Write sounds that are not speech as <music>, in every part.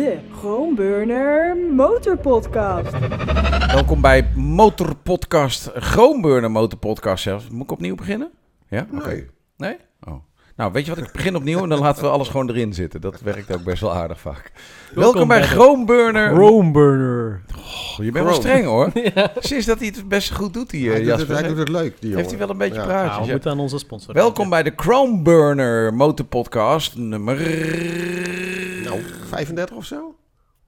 de Groenburner Motorpodcast. Welkom bij Motorpodcast, Groenburner Motorpodcast zelfs. Moet ik opnieuw beginnen? Ja? Oké. Nee. Nee? Oh. Nou, weet je wat? Ik begin opnieuw en dan laten we alles gewoon erin zitten. Dat werkt ook best wel aardig vaak. Welkom, bij Groenburner. Roomburner. Oh, je bent wel streng hoor. <laughs> Sinds dat hij het best goed doet, die eh, Hij, doet het, Jasper. hij doet het leuk, die Heeft hij wel een beetje Ja. praatjes. Ja, we ja. moeten aan onze sponsor Welkom bij de Chromeburner Motorpodcast nummer Nou, 35 of zo?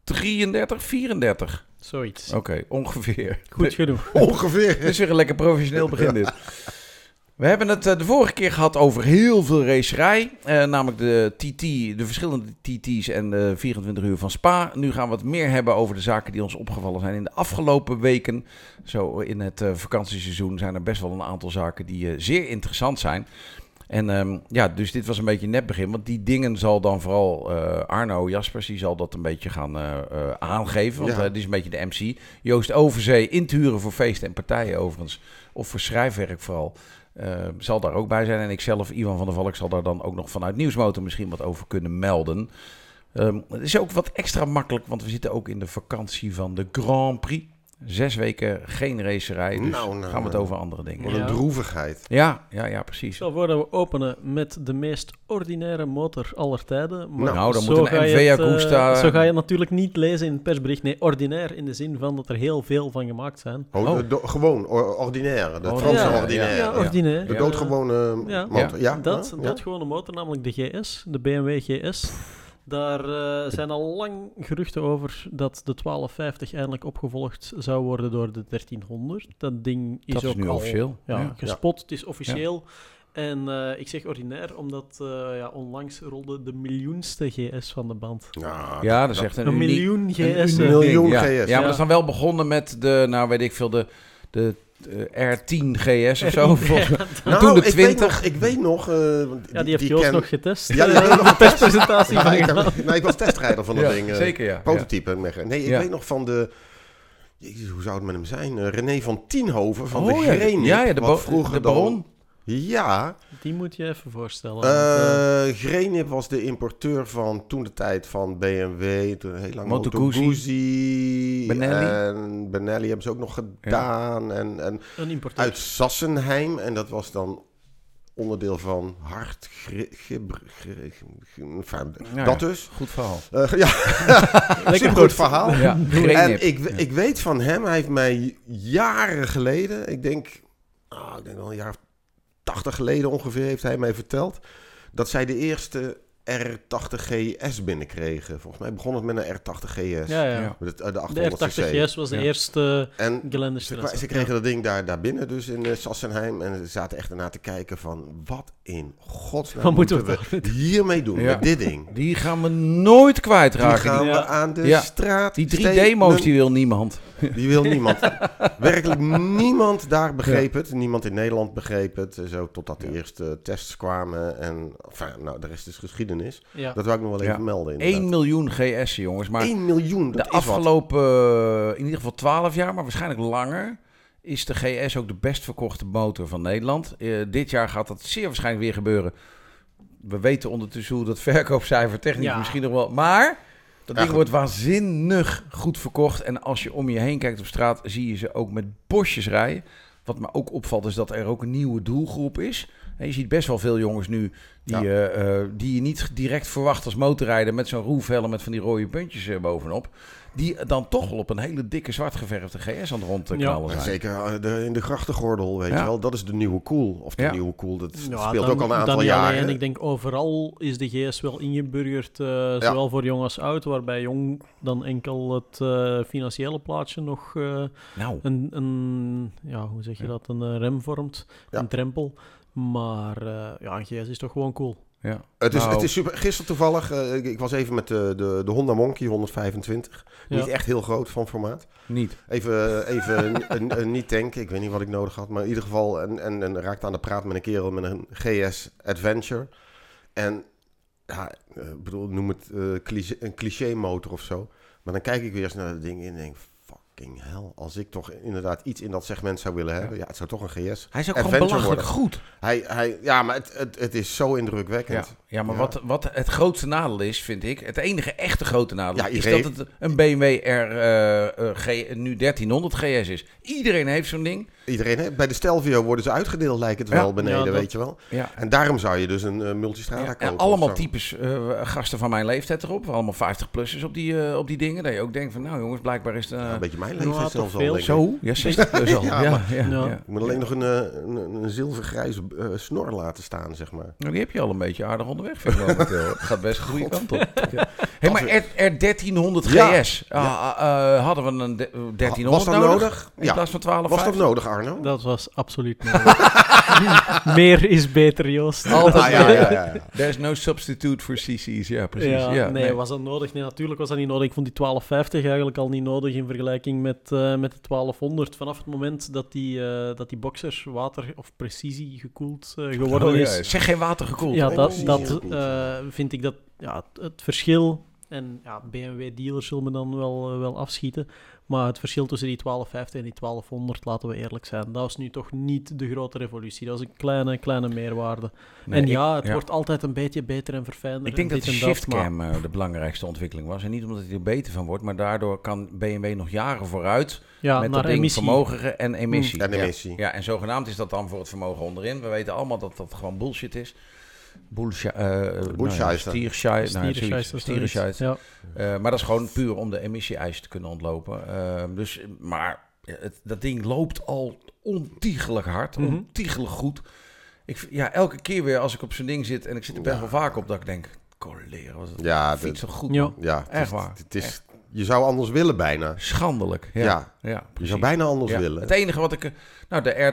33, 34. Zoiets. Oké, ongeveer. Goed genoeg. <laughs> Ongeveer. Dit is weer een lekker professioneel begin dit. We hebben het eh, de vorige keer gehad over heel veel racerij. eh, namelijk de TT, de verschillende TT's en de 24 uur van Spa. Nu gaan we het meer hebben over de zaken die ons opgevallen zijn in de afgelopen weken. Zo in het eh, vakantieseizoen zijn er best wel een aantal zaken die eh, zeer interessant zijn. En ehm, ja, dus dit was een beetje net begin. Want die dingen zal dan vooral Arno Jaspers, die zal dat een beetje gaan aangeven. Want Ja. die is een beetje de MC. Joost Overzee in te huren voor feesten en partijen overigens. Of voor schrijfwerk vooral. Eh, zal daar ook bij zijn. En ik zelf, Ivan van der Valk, zal daar dan ook nog vanuit Nieuwsmotor misschien wat over kunnen melden. Ehm, het is ook wat extra makkelijk, want we zitten ook in de vakantie van de Grand Prix. Zes weken geen racerij, dus Nou, nou, gaan we het nou. over andere dingen. Wat een droevigheid. Ja, ja, ja, precies. Voor dat we openen met de meest ordinaire motor aller tijden. Maar Nou, dan zo moet een ga je MV het, eh, Agusta- Zo ga je natuurlijk niet lezen in het persbericht. Nee, ordinair in de zin van dat er heel veel van gemaakt zijn. Oh, Oh. de gewoon, or- ordinaire. De Oh, Franse ja, ordinaire. Ja, ordinair. De doodgewone ja. motor. Ja. Dat, ja? dat gewone motor, namelijk de GS, de BMW GS. Daar eh, zijn al lang geruchten over dat de 1250 eindelijk opgevolgd zou worden door de 1300. Dat ding is Dat is ook nu al officieel. Ja, Ja. gespot. Het is officieel. En eh, ik zeg ordinair, omdat eh, ja, onlangs rolde de miljoenste GS van de band. Ja, Ja, dat is echt een, Een uniek- miljoen een GS. eh. miljoen ding, ja. GS. Ja, maar dat is dan wel begonnen met de, nou weet ik veel, de, de R10 GS of zo. <laughs> Nou, toen de ik weet 20. nog, ik weet nog... eh, want Ja, die heeft Joost ken- nog getest. Ja, die Eh, <laughs> heeft nog een testpresentatie Ja, van ik, heb, nee, ik was testrijder van dat Ja, ding. eh, zeker ja. Prototype. Mega. Nee, ik Ja. weet nog van de... Jezus, hoe zou het met hem zijn? Eh, René van Tienhoven van Oh, de ja. Grenip. Ja, ja, de, wat vroeger de baron. Ja, Die moet je even voorstellen. Grenip was de importeur van toen de tijd van BMW, toen heel lang Moto Guzzi. Benelli. En Benelli hebben ze ook nog gedaan. En, en een importeur. uit Sassenheim. En dat was dan onderdeel van Hart. Ja, dat dus. Goed verhaal. Eh, <laughs> ja, super goed verhaal. Ja, <laughs> En ik, ik weet van hem, hij heeft mij jaren geleden, ik denk, ah, ik denk wel een jaar of tachtig geleden ongeveer, heeft hij mij verteld dat zij de eerste R80 GS binnenkregen. Volgens mij begon het met een R80 GS. Ja, ja. Ja. Met het, eh, de De 800 R80 cc. GS was de Ja. eerste En ze, ze kregen dat ding daar, daar binnen, dus in eh, Sassenheim. En ze zaten echt ernaar te kijken van, wat in godsnaam Wat moeten we we hiermee doen, Ja. met dit ding? Die gaan we nooit Die kwijtraken. gaan Ja. we aan de Ja. straat Die drie stenen. demo's die wil niemand. Die wil niemand. <laughs> Werkelijk niemand daar begreep het. Niemand in Nederland begreep het. Zo totdat de Ja. eerste tests kwamen. En enfin, nou, de rest is geschiedenis. Ja. Dat wil ik nog wel even Ja. melden. 1 miljoen GS, jongens. Maar 1 miljoen. Dat de is afgelopen, eh, in ieder geval 12 jaar, maar waarschijnlijk langer, is de GS ook de best verkochte motor van Nederland. Eh, dit jaar gaat dat zeer waarschijnlijk weer gebeuren. We weten ondertussen hoe dat <laughs> verkoopcijfer technisch Ja. misschien nog wel... Maar dat ding wordt waanzinnig goed verkocht. En als je om je heen kijkt op straat, zie je ze ook met bosjes rijden. Wat me ook opvalt is dat er ook een nieuwe doelgroep is. En je ziet best wel veel jongens nu die, Ja. eh, eh, die je niet direct verwacht als motorrijder met zo'n roefhelm met van die rode puntjes eh, bovenop. Die dan toch wel op een hele dikke zwart geverfde GS aan het rondknallen Ja, zijn. zeker eh, de, in de grachtengordel, weet Ja. je wel. Dat is de nieuwe cool. Of de Ja. nieuwe cool. Dat Ja, speelt dan- ook al een aantal jaren. alleen. Ik denk overal is de GS wel ingeburgerd, eh, zowel voor jong als oud, waarbij jong dan enkel het eh, financiële plaatje nog eh, Nou, een, een, ja, hoe zeg je Ja. dat, een rem vormt, Ja. een drempel. Maar eh, ja, een GS is toch gewoon cool. Ja. Het is, Nou, het is super. Gisteren toevallig, eh, ik, ik was even met de, de, de Honda Monkey 125. Ja. Niet echt heel groot van formaat. niet. Even, even <laughs> een, een niet tanken. Ik weet niet wat ik nodig had. Maar in ieder geval, en, en, en raakte aan de praat met een kerel met een GS Adventure. En ja, eh, ik bedoel, noem het eh, cliché, een cliché motor of zo. Maar dan kijk ik weer eens naar dat ding en denk, fucking hell. Als ik toch inderdaad iets in dat segment zou willen hebben. Ja, het zou toch een GS. Hij is ook Adventure gewoon belachelijk worden. goed. Hij, hij, ja, maar het, het, het is zo indrukwekkend. Ja, maar Ja. Wat, wat het grootste nadeel is, vind ik, het enige echte grote nadeel, Ja, is dat het een BMW R eh, eh, G, nu 1300 GS is. Iedereen heeft zo'n ding. Iedereen, hè, bij de Stelvio worden ze uitgedeeld, lijkt het Ja. wel, beneden, Ja, dat- weet je wel. Ja. En daarom zou je dus een eh, multistrada Ja, kopen. en allemaal types eh, gasten van mijn leeftijd erop. Allemaal 50-plussers op, die, op die dingen. Dat je ook denkt van, nou jongens, blijkbaar is het... Ja, een beetje mijn leeftijd zelfs al, zo? Ja, 60 plus al. Ja, ja, maar- ja, ja. Ja. Ik moet alleen nog een, een, een zilvergrijze snor laten staan, zeg maar. Nou, die heb je al een beetje aardig onderweg, vind ik momenteel. Het gaat best de goede kant op. Hé, maar R, R1300 Ja. GS, ah, ah, eh, hadden we een de- 1300 Was dat nodig? In Ja. plaats van 12 Was dat nodig, Arno? Dat was absoluut nodig. <laughs> Meer is beter, Joost. Altijd Ah, ja, ja. <laughs> There's no substitute for CC's. Ja, precies. Ja, nee, was dat nodig? Nee, natuurlijk was dat niet nodig. Ik vond die 1250 eigenlijk al niet nodig in vergelijking met, eh, met de 1200. Vanaf het moment dat die, eh, dat die boxer water- of precisie gekoeld eh, geworden Oh, is, Zeg geen water gekoeld. ja, Nee, dat, precies, dat eh, vind ik dat ja, het, het verschil. En ja, BMW-dealers zullen me dan wel, eh, wel afschieten. Maar het verschil tussen die 1250 en die 1200, laten we eerlijk zijn, dat was nu toch niet de grote revolutie. Dat was een kleine, kleine meerwaarde. Nee, en ik- ja, het wordt altijd een beetje beter en verfijnder. Ik denk en dat de maar- shiftcam eh, de belangrijkste ontwikkeling was. En niet omdat hij er beter van wordt, maar daardoor kan BMW nog jaren vooruit ja, met naar dat ding emissie. vermogen en emissie. Mm. Ja. emissie. Ja, en zogenaamd is dat dan voor het vermogen onderin. We weten allemaal dat dat gewoon bullshit is. Stierenscheid zoiets. of Stierenscheid. Ja. Eh, maar dat is gewoon puur om de emissie-eisen te kunnen ontlopen. Eh, dus, maar het, dat ding loopt al ontiegelijk hard, Mhm. ontiegelijk goed. Ik, ja, elke keer weer als ik op zo'n ding zit en ik zit er best wel vaak op dat ik denk, coleren, was het Ja, fiets zo goed. Ja. ja het Echt is- waar. Het is, je zou anders willen bijna. Schandelijk. Ja, Ja, ja. je zou bijna anders Ja. willen. Het enige wat ik... eh, Nou, de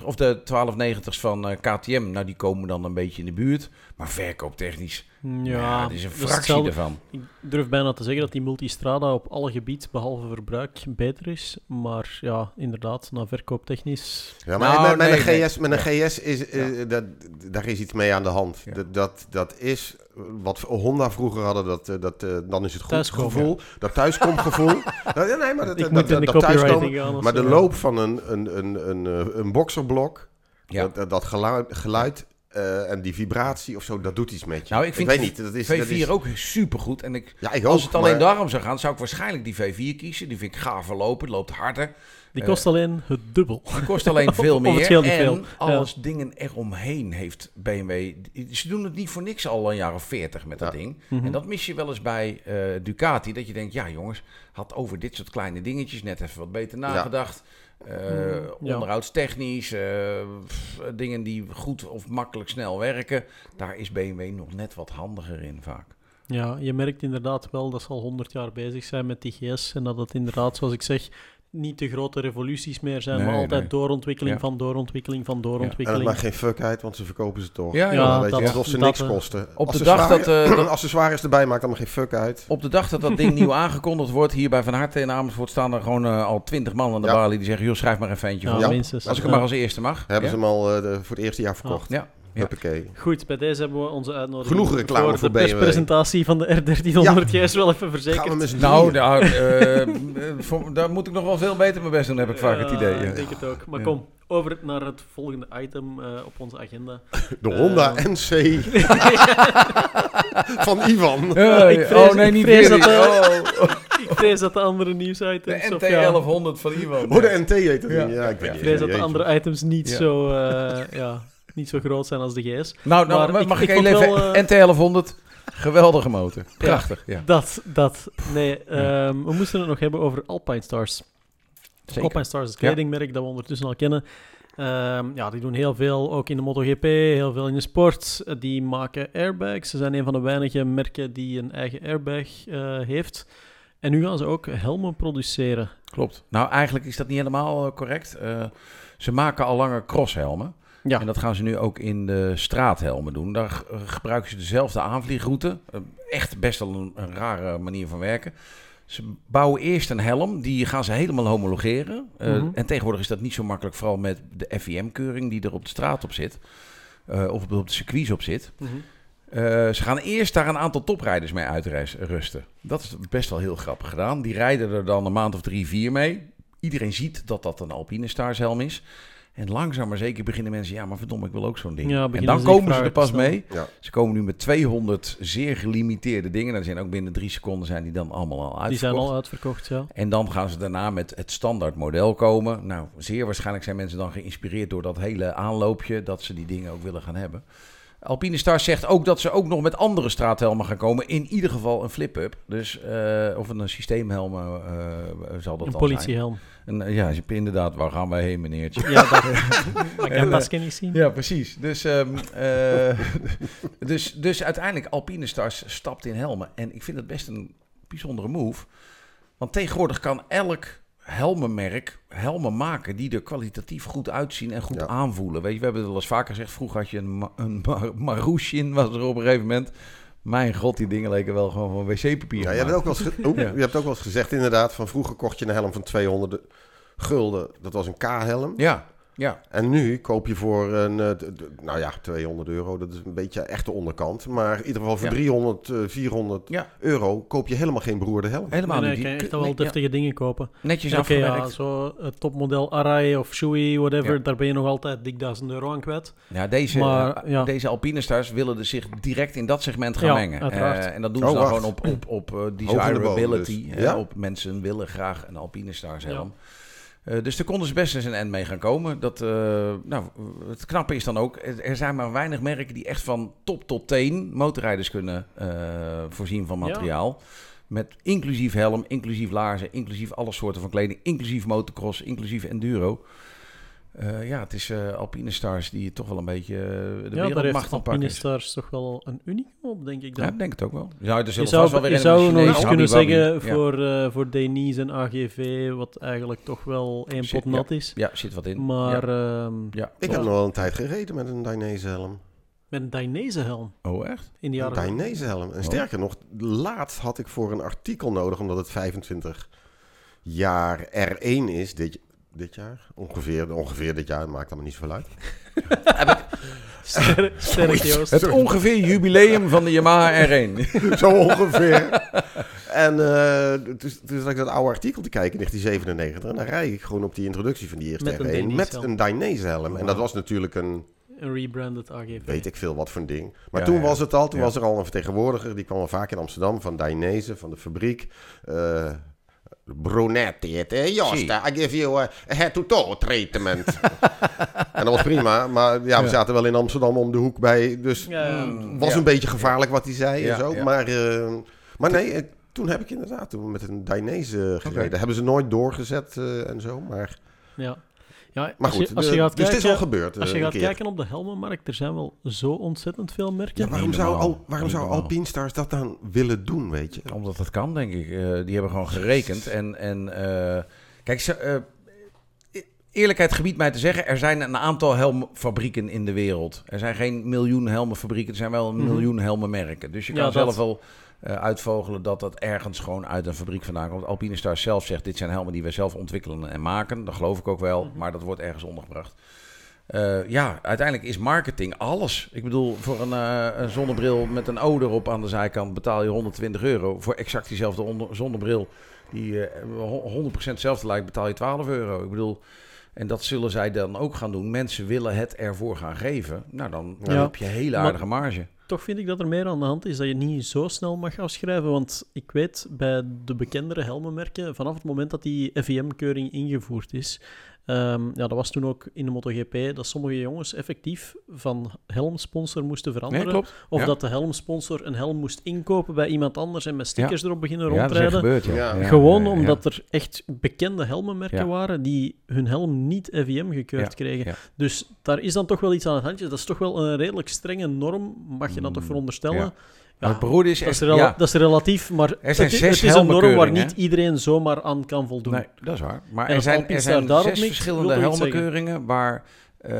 R1290 of de 1290's van eh, KTM, nou die komen dan een beetje in de buurt. Maar verkooptechnisch, ja, is een dat fractie ervan. Ik durf bijna te zeggen dat die multistrada op alle gebied, behalve verbruik, beter is. Maar ja, inderdaad, naar verkooptechnisch... Ja, maar Nou, met, met nee, een nee. GS, met een GS is, eh, dat, daar is iets mee aan de hand. Ja. Dat, dat, dat is wat Honda vroeger hadden, dat, eh, dat, eh, dan is het goed Thuiskomen. gevoel. Dat thuiskomgevoel. <laughs> Nou, ja, nee, maar dat, Ik dat, moet dat, in de dat Maar de loop van een, een, een, een, eh, een boxerblok, dat, dat geluid, geluid eh, en die vibratie of zo, dat doet iets met je. Nou, ik vind weet niet. Dat is, V4 dat is, ook supergoed. En ik, ja, ik als ook, het alleen maar- daarom zou gaan, zou ik waarschijnlijk die V4 kiezen. Die vind ik gaaf lopen, het loopt harder. Die eh, kost alleen het dubbel. Die kost alleen <laughs> veel Of het meer. en veel. alles dingen eromheen heeft BMW. Ze doen het niet voor niks al een jaar of veertig met dat Ja. ding. Mhm. En dat mis je wel eens bij eh, Ducati. Dat je denkt, ja jongens, had over dit soort kleine dingetjes net even wat beter nagedacht. Mm, ja. Onderhoudstechnisch, eh, pff, dingen die goed of makkelijk snel werken. Daar is BMW nog net wat handiger in vaak. Ja, je merkt inderdaad wel dat ze al 100 jaar bezig zijn met die GS. En dat het inderdaad, zoals ik zeg, niet de grote revoluties meer zijn, Nee, maar altijd nee. doorontwikkeling Ja. van doorontwikkeling van En doorontwikkeling. het maakt geen fuck uit, want ze verkopen ze toch. Ja, Ja, ja. weet dat- je, alsof ze dat, niks kosten. Op de dag dat, eh, <clears throat> dat- accessoires erbij maakt allemaal geen fuck uit. Op de dag dat dat ding nieuw aangekondigd wordt, hier bij Van Harte in Amersfoort, staan er gewoon eh, al twintig man aan de Ja. balie die zeggen, joh, schrijf maar ja, voor. Ja, minstens. Als ik hem Ja. maar als eerste mag. Hebben Ja? ze hem al eh, de- voor het eerste jaar verkocht. Ja. Ja. Huppakee. Goed, bij deze hebben we onze uitnodiging Genoeg reclame voor, voor de BMW. perspresentatie van de R1300 GS wel even verzekerd. Gaan we met z'n Nou, daar, eh, <laughs> eh, voor- daar moet ik nog wel veel beter mijn best doen, heb ik vaak het Ja, idee. ja. Ik denk het ook. Maar Ja. kom, over naar het volgende item eh, op onze agenda. De Honda NC <laughs> <laughs> van Ivan. Ik vrees- oh nee, ik niet vrees weer. dat, oh, Ik vrees dat de andere nieuwsitems... de of ja, NT1100 van Ivan. Oh, de NT heet het. Ja. Ja, ik weet Ja. niet. Ik vrees dat de andere items niet, Ja. zo, eh, ja, niet zo groot zijn als de GS. Nou, nou Maar mag ik, ik even... wel, eh, NT1100, geweldige motor. Prachtig, ja. Dat, dat. Nee, ehm, we moesten het nog hebben over Alpine Stars. Zeker. Alpine Stars is het kledingmerk dat we ondertussen al kennen. Ehm, ja, die doen heel veel, ook in de MotoGP, heel veel in de sport. Eh, Die maken airbags. Ze zijn een van de weinige merken die een eigen airbag eh, heeft. En nu gaan ze ook helmen produceren. Klopt. Nou, eigenlijk is dat niet helemaal correct. Ze maken al langer crosshelmen. Ja, En dat gaan ze nu ook in de straathelmen doen. Daar gebruiken ze dezelfde aanvliegroute. Eh, Echt best wel een, een rare manier van werken. Ze bouwen eerst een helm, die gaan ze helemaal homologeren. Eh, Mhm. En tegenwoordig is dat niet zo makkelijk, vooral met de FIM-keuring die er op de straat op zit. Eh, of op- de circuits op zit. Mhm. Ze gaan eerst daar een aantal toprijders mee uitrusten. Dat is best wel heel grappig gedaan. Die rijden er dan een maand of drie, vier mee. Iedereen ziet dat dat een Alpine Stars helm is. En langzaam maar zeker beginnen mensen, ja, maar verdomme, ik wil ook zo'n ding. Ja, en dan komen ze er pas mee. Ja. Ze komen nu met 200 zeer gelimiteerde dingen. Er zijn ook binnen drie seconden zijn die dan allemaal al uitverkocht. Die zijn al uitverkocht, ja. En dan gaan ze daarna met het standaard model komen. Nou, zeer waarschijnlijk zijn mensen dan geïnspireerd door dat hele aanloopje, dat ze die dingen ook willen gaan hebben. Alpine Star zegt ook dat ze ook nog met andere straathelmen gaan komen. In ieder geval een flip-up. Dus, eh, of een systeemhelm eh, zal dat Een dan politiehelm. zijn. Een, ja, inderdaad, waar gaan wij heen, meneertje? Ja, dat, <laughs> <laughs> ik dat niet zien. Ja, precies. Dus, ehm, eh, <laughs> dus, dus uiteindelijk, Alpine Stars stapt in helmen. En ik vind het best een bijzondere move. Want tegenwoordig kan elk helmenmerk helmen maken die er kwalitatief goed uitzien en goed Ja. aanvoelen. Weet je, we hebben het al eens vaker gezegd. Vroeger had je een, ma een was er op een gegeven moment. Mijn god, die dingen leken wel gewoon van wc-papier. Ja, je, hebt ook wel eens <laughs> Ja. je hebt ook wel eens gezegd inderdaad, van vroeger kocht je een helm van 200 gulden. Dat was een K-helm. ja, ja. En nu koop je voor een, eh, nou ja, 200 euro. Dat is een beetje echt de onderkant. Maar in ieder geval voor Ja. 300, eh, 400 Ja. euro koop je helemaal geen beroerde helm. Helemaal Nee, nee, niet. Die- echt wel nee, ja, deftige dingen kopen. netjes Oké, ja, zo het topmodel Arai of Shui, whatever, Ja. daar ben je nog altijd dik 1000 euro aan kwijt. Ja, deze, Maar, eh, ja. deze Alpine Stars willen dus zich direct in dat segment gaan Ja, mengen. Eh, en dat doen Oh, ze dan wacht. gewoon op, op, op eh, de desirability. dus. Ja? Op mensen willen graag een Alpine Stars helm. Eh, dus daar konden ze best eens een end mee gaan komen. Dat, eh, nou, het knappe is dan ook, er er zijn maar weinig merken die echt van top tot teen motorrijders kunnen eh, voorzien van Ja. materiaal. Met inclusief helm, inclusief laarzen, inclusief alle soorten van kleding, inclusief motocross, inclusief enduro. Eh, ja, het is eh, Alpine Stars die toch wel een beetje eh, de ja, daar heeft wereldmacht aan Alpine is. Stars toch wel een unicum op, denk ik dan. Ja, ik denk het ook wel. Ja, je zou, wel weer je zou nog eens kunnen zeggen. Ja. voor, eh voor Denise en AGV, wat eigenlijk toch wel één Zit- pot nat is. Ja, zit wat in. Maar ja. ehm, Ja. Ik heb nog wel een tijd gereden met een Dainese helm. met een Dainese helm Oh, echt? in die Een jaren... Dainese helm. En sterker nog, laatst had ik voor een artikel nodig, omdat het 25 jaar R1 is dit, dit jaar. Ongeveer, ongeveer dit jaar, maakt allemaal niet zoveel uit. <laughs> Sterk, sterk, <laughs> Joost. Het ongeveer jubileum van de Yamaha R1. <laughs> Zo ongeveer. en eh toen, toen zat ik dat oude artikel te kijken in 1997. En dan rijd ik gewoon op die introductie van die eerste Met een R1 Dainese met een Dainese helm. En dat was natuurlijk een, Een rebranded AGV. weet ik veel wat voor een ding. Maar Ja, toen ja. was het al, toen Ja. was er al een vertegenwoordiger. Die kwam al vaak in Amsterdam van Dainese, van de fabriek. Eh Brunetti, het, eh, Joost, Zie. I give you a head-to-toe treatment. <laughs> en dat was prima, maar ja, we Ja. zaten wel in Amsterdam om de hoek bij, dus was Ja. een beetje gevaarlijk wat hij zei Ja, en zo. ja. Maar, eh, maar nee, eh, toen heb ik inderdaad toen met een Dainese gereden. Hebben ze nooit doorgezet eh, en zo, maar, Ja. Ja, maar als goed. je, als je de- gaat dus het is al gebeurd eh, als je een gaat keer. kijken op de helmenmarkt, er zijn wel zo ontzettend veel merken. Ja, waarom zou. Al, waarom zou. Alpine Stars dat dan willen doen, weet je? Omdat dat kan, denk ik. Eh, die hebben gewoon gerekend. En, en eh, kijk, ze, eh, e- eerlijkheid gebied mij te zeggen, er zijn een aantal helmfabrieken in de wereld. Er zijn geen miljoen helmenfabrieken, er zijn wel een Mhm. miljoen helmenmerken. Dus je kan Ja, zelf dat. wel eh, uitvogelen dat dat ergens gewoon uit een fabriek vandaan komt. Alpine Stars zelf zegt, dit zijn helmen die wij zelf ontwikkelen en maken. Dat geloof ik ook wel, Mhm. maar dat wordt ergens ondergebracht. Eh, ja, uiteindelijk is marketing alles. Ik bedoel, voor een, eh, een zonnebril met een O erop aan de zijkant betaal je 120 euro. Voor exact diezelfde zonnebril, die eh, ho- 100% hetzelfde lijkt, betaal je 12 euro. Ik bedoel, en dat zullen zij dan ook gaan doen. Mensen willen het ervoor gaan geven. Nou, dan, Ja. heb je hele aardige marge. Toch vind ik dat er meer aan de hand is dat je niet zo snel mag afschrijven. Want ik weet bij de bekendere helmenmerken, vanaf het moment dat die FIM-keuring ingevoerd is, ehm, ja, dat was toen ook in de MotoGP, dat sommige jongens effectief van helmsponsor moesten Nee, veranderen. klopt. Of Ja. dat de helmsponsor een helm moest inkopen bij iemand anders en met stickers erop beginnen Ja, dat is echt rondrijden. gebeurd, ja. Ja. Ja, Gewoon omdat er echt bekende helmenmerken Ja. waren die hun helm niet FIM gekeurd Ja, kregen. ja. Dus daar is dan toch wel iets aan het handje. Dat is toch wel een redelijk strenge norm, mag je dat toch Mm, veronderstellen? Ja. Beroerde is dat, is echt... ja. dat is relatief, maar Er zijn het, zes het is een norm waar niet iedereen zomaar aan kan voldoen. Nee, dat is waar. Maar En er zijn, er zijn zes verschillende helmenkeuringen waar eh,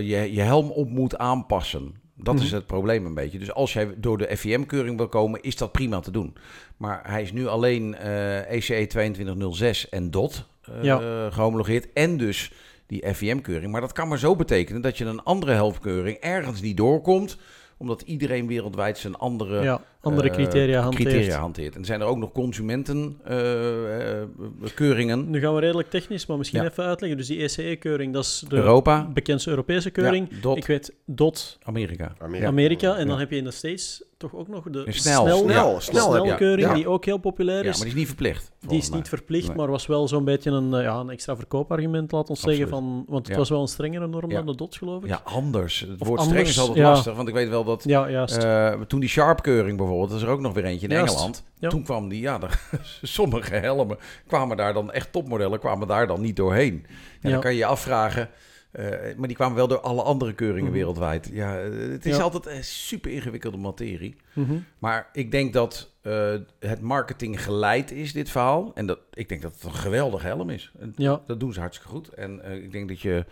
je je helm op moet aanpassen. Dat is Mhm. het probleem een beetje. Dus als jij door de FIM-keuring wil komen, is dat prima te doen. Maar hij is nu alleen eh ECE 2206 en DOT eh, Ja. gehomologeerd. En dus die FIM-keuring. Maar dat kan maar zo betekenen dat je een andere helmkeuring ergens niet doorkomt. Omdat iedereen wereldwijd zijn andere Ja, Andere eh, criteria hanteert. criteria hanteert. En zijn er ook nog consumentenkeuringen. Nu gaan we redelijk technisch, maar misschien Ja. even uitleggen. Dus die ECE-keuring, dat is de Europa, bekendste Europese keuring. ja, dot, Ik weet DOT Amerika. Amerika. Amerika. En dan Ja. heb je in de States toch ook nog de snel. snel, Snel, Ja. snelkeuring, Ja. die ook heel populair Ja, is. maar die is niet verplicht. Die is mij. niet verplicht, Nee. maar was wel zo'n beetje een, eh, ja, een extra verkoopargument, laat ons zeggen. Van, want het Ja. was wel een strengere norm Ja. dan de DOT, geloof ik. Ja, anders. Het Of woord streng is altijd ja. lastig, want ik weet wel dat Ja, eh, toen die Sharp-keuring bijvoorbeeld, dat is er ook nog weer eentje in Juist. Engeland. Ja. Toen kwam die, ja, <laughs> sommige helmen kwamen daar dan, echt topmodellen, kwamen daar dan niet doorheen. En Ja. dan kan je je afvragen, eh, maar die kwamen wel door alle andere keuringen Mhm. wereldwijd. Ja, eh, het is Ja. altijd een super ingewikkelde materie. Mhm. Maar ik denk dat eh, het marketing geleid is, dit verhaal. En dat, ik denk dat het een geweldig helm is. En Ja. Dat doen ze hartstikke goed. En eh, ik denk dat je,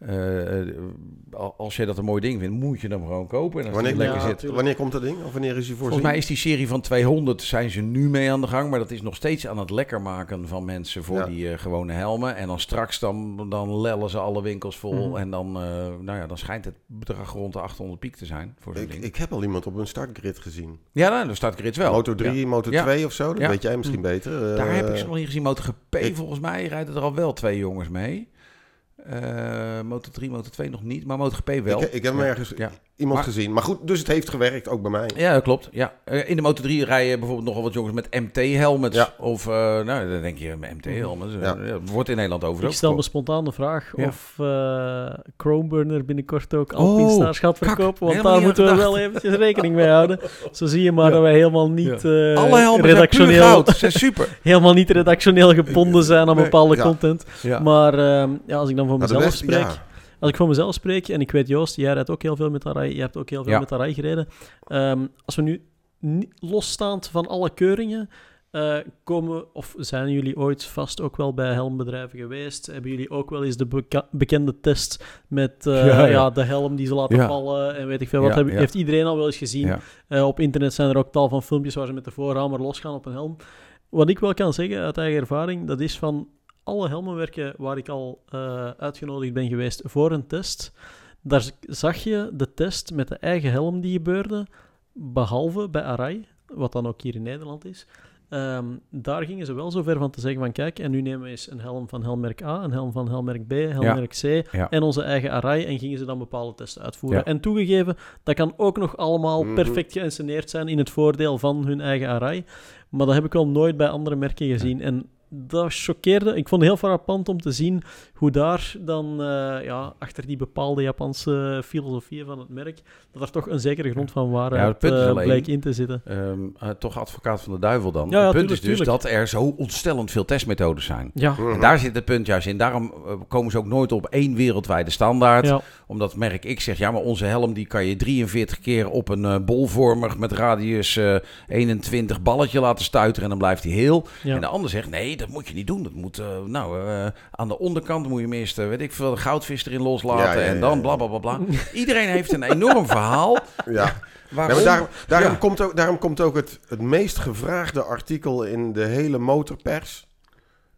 eh, eh, al- als je dat een mooi ding vindt, moet je hem gewoon kopen. En als Wanneer, lekker Ja, zit. wanneer komt dat ding? Of wanneer is hij voorzien? Volgens mij is die serie van 200, zijn ze nu mee aan de gang. Maar dat is nog steeds aan het lekker maken van mensen voor Ja. die eh, gewone helmen. En dan straks dan, dan lellen ze alle winkels vol. Mhm. En dan, eh, nou ja, dan schijnt het bedrag rond de 800 piek te zijn voor zo'n ik, ding. ik heb al iemand op een startgrid gezien. ja, nou, daar staat Grids wel. Moto 3, Ja. Moto Ja. 2 of zo. Dat Ja. weet jij misschien beter. Daar heb ik ze nog niet gezien. MotoGP, ik- volgens mij rijden er al wel twee jongens mee. Eh Moto 3, Moto 2 nog niet, maar MotoGP wel. Ik, ik heb hem Ja. ergens Ja. iemand Maar- gezien. Maar goed, dus het heeft gewerkt, ook bij mij. Ja, dat klopt. Ja. Eh, in de Moto 3 rijden bijvoorbeeld nogal wat jongens met MT-helmets. Ja. Of, eh, nou, dan denk je, MT-helmets. Ja. Ja. wordt in Nederland over. Ik stel me spontaan de vraag Ja. of eh Chromeburner binnenkort ook Oh, Alpine Stars gaat verkopen. Want Helemaal daar moeten we wel eventjes rekening mee houden. Zo zie je maar Ja. dat wij helemaal niet, eh, Alle redactioneel, zijn super. <laughs> helemaal niet redactioneel gebonden zijn aan Nee, bepaalde ja. content. Ja. Maar ehm, ja, als ik dan voor Nou, mezelf spreek... ja. Als ik voor mezelf spreek, en ik weet Joost, jij rijdt ook heel veel met Arai, je hebt ook heel veel Ja. met Arai gereden. Ehm, als we nu losstaand van alle keuringen, eh, komen, of zijn jullie ooit vast ook wel bij helmbedrijven geweest? Hebben jullie ook wel eens de beka- bekende test met eh, Ja, ja, ja. de helm die ze laten Ja. vallen en weet ik veel wat? Heeft iedereen al wel eens gezien? Eh, op internet zijn er ook tal van filmpjes waar ze met de voorhamer losgaan op een helm. Wat ik wel kan zeggen uit eigen ervaring, dat is van alle helmenwerken waar ik al eh, uitgenodigd ben geweest voor een test, daar zag je de test met de eigen helm die gebeurde, behalve bij Arai, wat dan ook hier in Nederland is. Ehm, daar gingen ze wel zo ver van te zeggen van kijk, en nu nemen we eens een helm van helmmerk A, een helm van helmmerk B, helmmerk C Ja. en onze eigen Arai en gingen ze dan bepaalde testen uitvoeren. Ja. En toegegeven, dat kan ook nog allemaal Mhm. perfect geïnsceneerd zijn in het voordeel van hun eigen Arai. Maar dat heb ik wel nooit bij andere merken gezien. En dat choqueerde. Ik vond het heel frappant om te zien hoe daar dan, eh, ja, achter die bepaalde Japanse filosofie van het merk, dat er toch een zekere grond van Ja, waarheid punt is eh, bleek in te zitten. Ehm, eh, toch advocaat van de duivel dan. Ja, ja, het punt tuurlijk, is dus tuurlijk. dat er zo ontstellend veel testmethodes zijn. Ja. En daar zit het punt juist in. Daarom komen ze ook nooit op één wereldwijde standaard. ja, Omdat merk X zegt, ja, maar onze helm die kan je 43 keer op een bolvormig met radius eh, 21 balletje laten stuiteren en dan blijft hij heel. ja. En de ander zegt, nee, dat moet je niet doen. Dat moet, eh, nou, eh, aan de onderkant moet je hem eerst, eh, weet ik veel, een goudvis erin loslaten Ja, ja, ja, en dan bla bla bla bla. <laughs> Iedereen heeft een enorm verhaal. <laughs> Ja. <laughs> Waarom? Nee, maar daarom, daarom, Ja. komt ook, daarom komt ook het, het meest gevraagde artikel in de hele motorpers.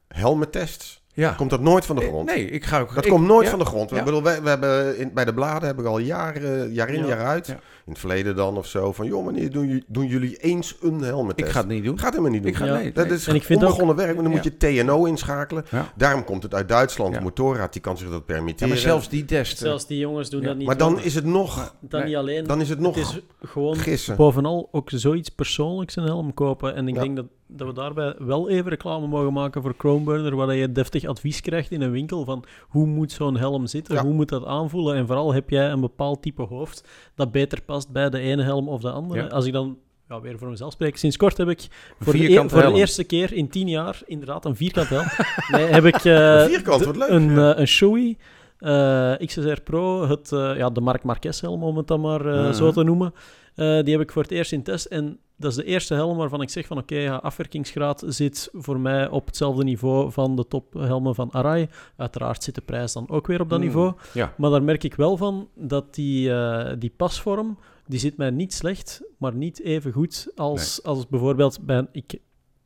Helmettests. Ja. Komt dat nooit van de grond. Nee, ik ga ook... Dat ik- komt nooit ja. van de grond. Ja. Ik bedoel, wij, we hebben in, bij de bladen hebben we al jaren, jaar in, Ja. jaar uit. Ja. In het verleden dan of zo. Van, joh, wanneer doen, jullie- doen jullie eens een helmettest? Ik ga het niet doen. Gaat helemaal niet doen. Ik ga, Ja. nee, Dat nee. is En ik vind ook- onbegonnen werk, maar dan moet je TNO inschakelen. Ja. Daarom komt het uit Duitsland. Ja. De motorraad die kan zich dat Ja, permitteren. maar zelfs die test... eh, Zelfs die jongens doen Ja. dat niet. Maar dan is het nog, dan Nee. niet alleen. dan is het nog het is gewoon gissen. bovenal ook zoiets persoonlijks een helm kopen. En ik denk dat, dat we daarbij wel even reclame mogen maken voor Chromeburner, waar je deftig advies krijgt in een winkel van hoe moet zo'n helm zitten, Ja. hoe moet dat aanvoelen. En vooral heb jij een bepaald type hoofd dat beter past bij de ene helm of de andere. Ja. Als ik dan ja, weer voor mezelf spreek, sinds kort heb ik voor, de, e- voor de eerste keer in tien jaar inderdaad een vierkant helm. <laughs> nee, heb ik eh, Een vierkant, de- wat leuk. een, eh, een Shoei eh, XSR Pro, het, ja, de Marc Marquez helm om het dan maar Mhm. zo te noemen. Die heb ik voor het eerst in test. En dat is de eerste helm waarvan ik zeg van oké, ja, afwerkingsgraad zit voor mij op hetzelfde niveau van de tophelmen van Arai. Uiteraard zit de prijs dan ook weer op dat Mm, niveau. Ja. Maar daar merk ik wel van dat die, eh, die pasvorm, die zit mij niet slecht, maar niet even goed als, als bijvoorbeeld bij... een- Ik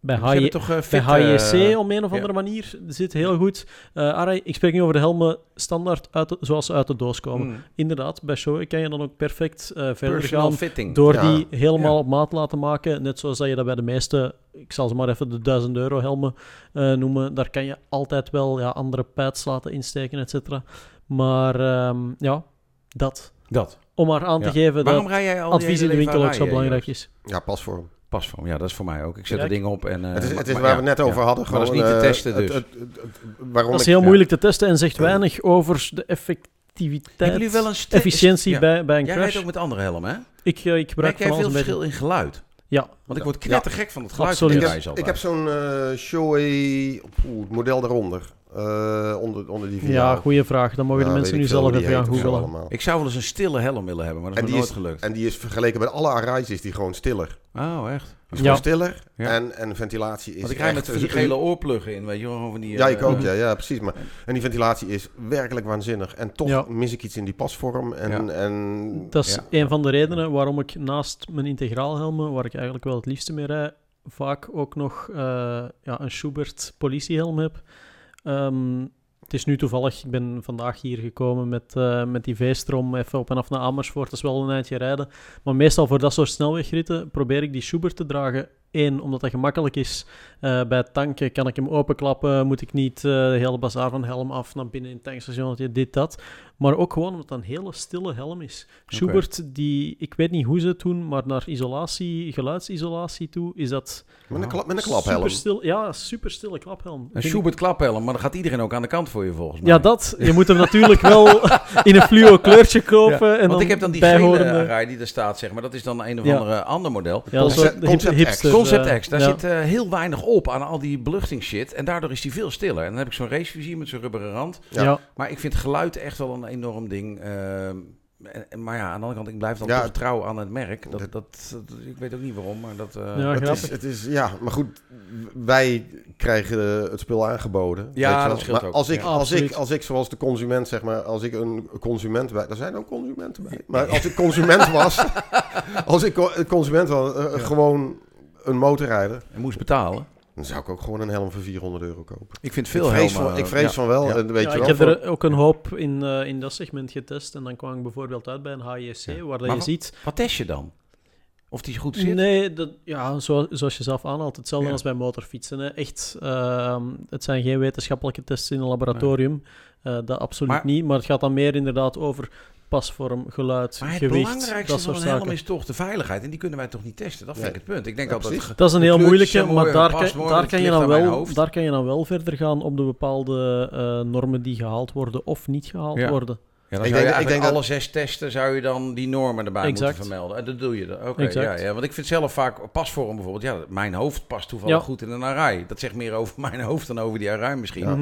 bij HJ, toch eh, bij HJC eh, om een of ja. andere manier zit heel goed. Eh Arai, ik spreek nu over de helmen standaard uit de- zoals ze uit de doos komen. mm, Inderdaad, bij Shoei kan je dan ook perfect eh, verder personal gaan fitting. door Ja. die helemaal Ja. op maat laten maken. Net zoals dat je dat bij de meeste, ik zal ze maar even de 1000 euro helmen eh, noemen. Daar kan je altijd wel ja, andere pads laten insteken, et cetera. Maar ehm, ja, dat. Dat. Om maar aan te Ja. geven Waarom dat rij jij al advies in de winkel ook zo belangrijk is. Ja, pasvorm. Pasvorm, ja, dat is voor mij ook. Ik zet Ja, het ding op en... eh, het is, het is maar- waar ja, we het net ja. over hadden. Maar dat is gewoon, niet te eh, testen het- dus. het- het- het- waarom Dat is ik- heel ja. moeilijk te testen en zegt weinig over de effectiviteit, Hebben jullie wel een efficiëntie Ja. bij, bij een Jij crash. rijdt ook met andere helmen, hè? Ik, eh, ik gebruik Merk jij van alles veel een verschil in geluid? Ja, Want ik word Ja. knettergek van het geluid Absoluut. Ik de heb, ik heb zo'n eh Shoei, model daaronder. Eh, onder, onder die ja, viaal. goede vraag. Dan mogen Ja, de mensen nu zelf even gaan allemaal. Ik zou wel eens een stille helm willen hebben, maar dat is die nooit is- gelukt. En die is vergeleken met alle Arais is die gewoon stiller. Oh, echt? Die is Ja. gewoon stiller Ja. en, en ventilatie is Want ik rij met die een- gele oorpluggen in, weet je wel. Van die, Ja, ik ook, eh, ja, ja, precies. Maar, en die ventilatie is werkelijk waanzinnig. En toch Ja. mis ik iets in die pasvorm. En, Ja. en Dat is Ja. een van de redenen waarom ik naast mijn integraalhelmen, waar ik eigenlijk wel het liefste mee rijd, vaak ook nog eh, ja, een Schubert politiehelm heb. Ehm, het is nu toevallig, ik ben vandaag hier gekomen met, eh, met die V-stroom even op en af naar Amersfoort. Dat is wel een eindje rijden. Maar meestal voor dat soort snelwegritten probeer ik die Schubert te dragen. Eén, omdat dat gemakkelijk is. Eh, bij het tanken kan ik hem openklappen. Moet ik niet eh, de hele bazaar van helm af naar binnen in het tankstation. dat je Dit, dat. Maar ook gewoon omdat het een hele stille helm is. Schubert, die, ik weet niet hoe ze het doen, maar naar isolatie, geluidsisolatie toe, is dat met een, klap, met een klaphelm. super stil. Ja, super stille klaphelm. Een Vind ik- Schubert klaphelm, maar dan gaat iedereen ook aan de kant voor je volgens mij. Ja, dat. <laughs> Je moet hem natuurlijk wel in een fluo kleurtje kopen. en Want dan ik heb dan die gele bijhorende- rij die er staat, zeg maar. Dat is dan een of Ja. andere ander model. Ja, dat is Concept- <laughs> Concept hipster, Concept eh, X, daar ja. zit eh, heel weinig op aan al die beluchtingsshit. En daardoor is die veel stiller. En dan heb ik zo'n racevizier met zo'n rubberen rand. Ja. Ja. Maar ik vind geluid echt wel een enorm ding. Ehm, en- en- maar ja, aan de andere kant, ik blijf dan Ja, toch trouw aan het merk. Dat, dat- ik weet ook niet waarom, maar dat... eh, Ja, het, is, het is, ja, maar goed, wij krijgen het spul aangeboden. Ja, weet dat scheelt maar ook, Als ik, ja. als, ik, als ik, zoals de consument, zeg maar, als ik een consument bij, daar zijn ook consumenten bij. Maar als ik consument was, <laughs> als ik consument was, gewoon een motorrijder, en moest betalen. dan zou ik ook gewoon een helm voor 400 euro kopen. Ik vind veel ik vrees, helmen, van, ik eh, vrees ja. van wel, Ja. en weet Ja, je ik wel. heb voor- er ook een hoop in, eh, in dat segment getest. En dan kwam ik bijvoorbeeld uit bij een HJC, Ja. waar dat Maar je wat- ziet... Wat test je dan? Of die goed zit? Nee, dat, ja, zo, zoals je zelf aanhaalt, hetzelfde Ja. als bij motorfietsen. Hè. Echt, ehm, het zijn geen wetenschappelijke tests in een laboratorium. Eh, dat absoluut Maar- niet. Maar het gaat dan meer inderdaad over pasvorm, geluid, Maar het gewicht, belangrijkste dat van een helm is toch de veiligheid. En die kunnen wij toch niet testen? Dat vind ik het punt. Ik denk Ja, precies. Dat is een heel moeilijke, maar daar, past mooi, daar, kan je dan wel, daar kan je dan wel verder gaan op de bepaalde eh, normen die gehaald worden of niet gehaald Ja. worden. Ja, dan Ik zou je denk- ik denk alle zes testen zou je dan die normen erbij Exact. moeten vermelden. En dat doe je dan. Oké, ja, ja. Want ik vind zelf vaak pasvorm bijvoorbeeld. Ja, mijn hoofd past toevallig Ja. goed in een arij. Dat zegt meer over <laughs> mijn hoofd dan over die arij misschien. Ja.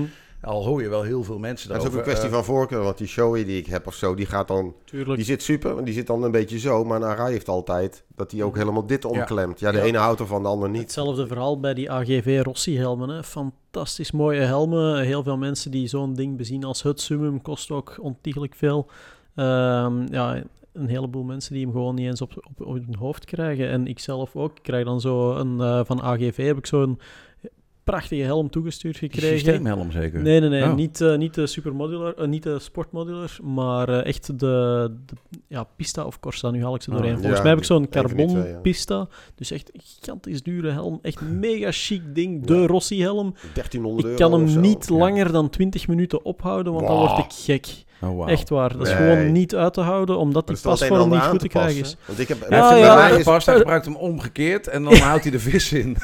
Al hoor je wel heel veel mensen Dat is ook daarover. een kwestie eh, van voorkeur, want die Shoei die ik heb of zo, die gaat dan, Tuurlijk. die zit super, die zit dan een beetje zo, maar een Arai heeft altijd dat hij ook helemaal dit omklemt. Ja, de Ja. ene houdt ervan, de ander niet. Hetzelfde verhaal bij die AGV Rossi helmen. Hè. Fantastisch mooie helmen. Heel veel mensen die zo'n ding bezien als het summum kost ook ontiegelijk veel. Ehm, ja, een heleboel mensen die hem gewoon niet eens op, op, op hun hoofd krijgen. En ik zelf ook. Ik krijg dan zo een eh, van AGV heb ik zo'n prachtige helm toegestuurd gekregen. systeemhelm zeker. Nee, nee, nee. Oh. Niet, eh, niet de supermodular, eh, niet de sportmodular, maar eh, echt de, de ja, Pista of Corsa. Nu haal ik ze doorheen. ja. Volgens Ja, mij heb ik zo'n carbon twee, ja. Pista. Dus echt een gigantisch dure helm. Echt mega chic ding. De Rossi helm. 1300 Ik euro kan hem niet langer dan 20 minuten ophouden, want dan word ik gek. Oh. Echt waar. Dat is Nee. gewoon niet uit te houden, omdat die pasvorm niet goed te krijgen is. Want ik heb, Hij Ja, hem ja. bij mij gepast, hij gebruikt hem omgekeerd en dan <laughs> houdt hij de vis in. <laughs>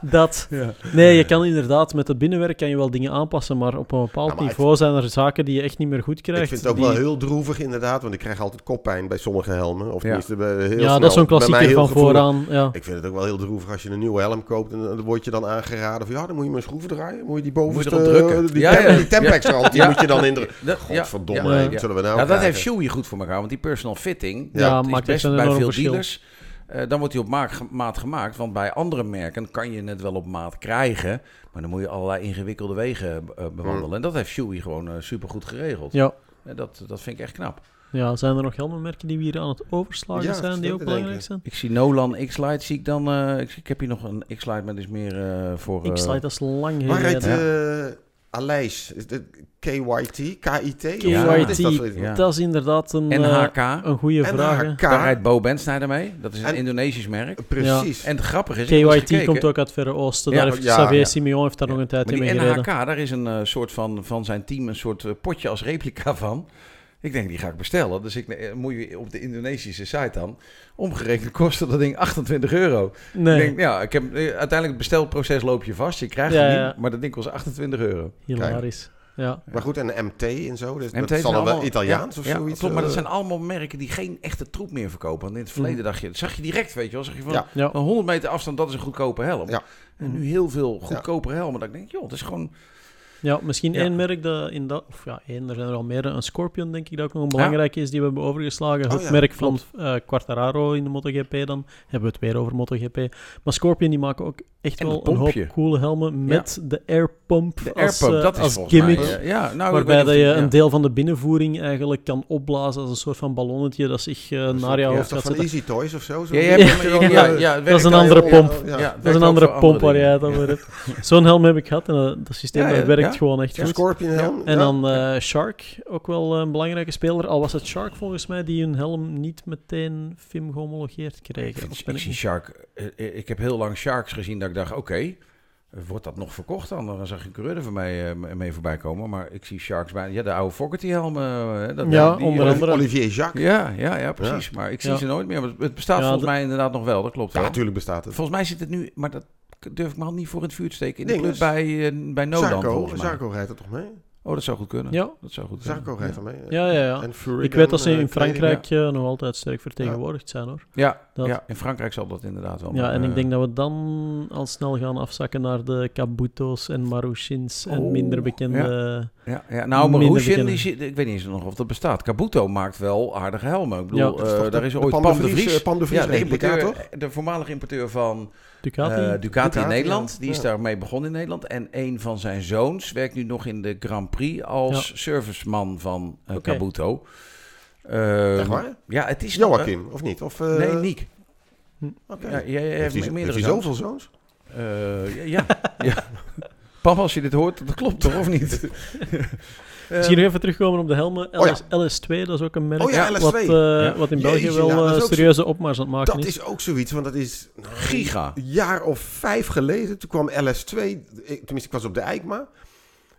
Dat. Ja. Nee, je kan inderdaad met het binnenwerk kan je wel dingen aanpassen, maar op een bepaald Ja, niveau zijn er zaken die je echt niet meer goed krijgt. ik vind het ook die- wel heel droevig inderdaad, want ik krijg altijd koppijn bij sommige helmen. Of tenminste bij heel Ja, snel. dat is zo'n klassieker van gevoelig. vooraan. Ja. Ik vind het ook wel heel droevig als je een nieuwe helm koopt en dan word je dan aangeraden van ja, dan moet je maar een schroef draaien. Moet je die bovenste, Moet je erop drukken. die, Ja, die die Ja. moet je dan. <laughs> Dat, ja. Godverdomme, Ja, zullen we nou Ja, dat krijgen? heeft Shoei goed voor elkaar, want die personal fitting, Ja, dat is maakt best bij veel verschil. dealers. eh, dan wordt hij op maat, maat gemaakt, want bij andere merken kan je het wel op maat krijgen, maar dan moet je allerlei ingewikkelde wegen eh, bewandelen. En dat heeft Shoei gewoon super supergoed geregeld. ja. Eh, Dat, dat vind ik echt knap. Ja, zijn er nog helmenmerken die we hier aan het overslagen Ja, zijn, die ook belangrijk ik. zijn? Ik zie Nolan X-Lite, zie ik dan... eh, ik, ik heb hier nog een X-Lite, maar dat is meer eh, voor... eh, X-Lite, dat is lang Waar geleden. uh, Aleis? KYT? KIT? Ja. Wat is dat KYT? Ja. dat is inderdaad een, eh, NHK. een goede vraag. hè. NHK. Daar rijdt Bo Bensnijder mee. Dat is een En- Indonesisch merk. Precies. En het grappige is... KYT komt ook uit het Verre Oosten. Ja, daar heeft ja, Xavier ja. Simeon heeft daar nog een tijd Maar in mee NHK, gereden. daar is een eh, soort van, van zijn team een soort eh, potje als replica van. Ik denk, die ga ik bestellen. Dus ik eh, moet je op de Indonesische site dan. Omgerekend kostte dat ding 28 euro. Nee, Ik denk, ja, ik heb, eh, uiteindelijk het bestelproces loop je vast. Je krijgt Ja, het ja. niet, maar dat ding kost 28 euro. hilarisch. Ja. Maar goed, en de MT en zo. Dus MT dat zal dan wel allemaal- Italiaans ja, of ja, zoiets. Klopt, maar dat eh, zijn allemaal merken die geen echte troep meer verkopen. Want in het verleden Mm. dacht je, dat zag je direct, weet je wel. Zag je van, Ja. Ja. van 100 meter afstand, dat is een goedkope helm. Ja. En nu heel veel goedkopere helmen. Dat ik denk, joh, dat is gewoon... ja, misschien één merk dat in dat... Of ja, één, er zijn er al meer. Een Scorpion, denk ik, dat ook nog een belangrijke is die we hebben overgeslagen. Oh het merk van eh Quartararo in de MotoGP dan. Hebben we het weer over MotoGP. Maar Scorpion, die maken ook echt En wel een hoop coole helmen met de airpump De als, airpump, eh, dat als gimmick. mij... ja, nou, waarbij dat je een deel van de binnenvoering eigenlijk kan opblazen als een soort van ballonnetje dat zich eh, naar jouw hoofd gaat zetten. Easy Toys of zo? Zo- Ja, Ja, Dat is een andere pomp. Dat is een andere pomp waar jij het over hebt. Zo'n helm heb ik gehad en dat, systeem dat werkt gewoon echt goed. Scorpion helm. En ja. dan eh, Shark, ook wel een belangrijke speler. Al was het Shark volgens mij die hun helm niet meteen FIM gehomologeerd Ik, kreeg. ik ik zie niet- Shark... eh, eh, ik heb heel lang Sharks gezien dat ik dacht, oké... Wordt dat nog verkocht dan? Dan zag ik coureur er voor mij mee voorbij komen. Maar ik zie Sharks bij... Ja, de oude Fogerty helmen. eh, dat, Ja, die- onder andere. Olivier Jacques. Ja, ja, ja, precies. Maar ik zie Ja. ze nooit meer. Maar het bestaat Ja, volgens mij inderdaad nog wel. Dat klopt Ja, natuurlijk bestaat het. Volgens mij zit het nu... Maar dat durf ik me al niet voor in het vuur te steken. In de club bij, eh, bij Nolan Zarco, volgens mij. Zarco rijdt er toch mee? Oh, dat zou goed kunnen. Ja. Dat zou goed kunnen. Zarco rijdt er mee. Ja, ja, ja. En Fury Ik weet dat ze in eh, Frankrijk eh, nog altijd sterk vertegenwoordigd zijn hoor. Ja, Dat- ja, in Frankrijk zal dat inderdaad wel. Ja, maar, en ik eh, denk dat we dan al snel gaan afzakken naar de Kabuto's en Marushins en Oh, minder bekende... Ja, ja. nou, die zit, ik weet niet eens nog of dat bestaat. Kabuto maakt wel aardige helmen. Ik bedoel, Ja. eh, is de- daar is ooit Pan de Vries, eh, Pan de Vries ja, de, importeur, toch? de voormalige importeur van Ducati? eh, Ducati, Ducati, in Nederland. Die is daarmee begonnen in Nederland. En een van zijn zoons werkt nu nog in de Grand Prix als serviceman van eh Oké. Kabuto. Ehm, Echt waar? Ja, het is Joachim, of niet? Of, eh, nee, Niek. Oké. Ja, jij, Heeft heeft hij, meerdere heeft hij zoons. zoveel zoons? Eh, ja, ja. <laughs> ja. Pam, als je dit hoort, dat klopt toch, of niet? <laughs> Misschien nog even terugkomen op de helmen. Oh ja. LS, LS2, dat is ook een merk Oh ja, LS2. Wat, eh, Ja. wat in België Jeetje, wel dat eh, zo- serieuze opmars aan het maken Dat is. is ook zoiets, want dat is nou, Giga. een jaar of vijf geleden. Toen kwam LS2, ik- tenminste ik was op de EICMA.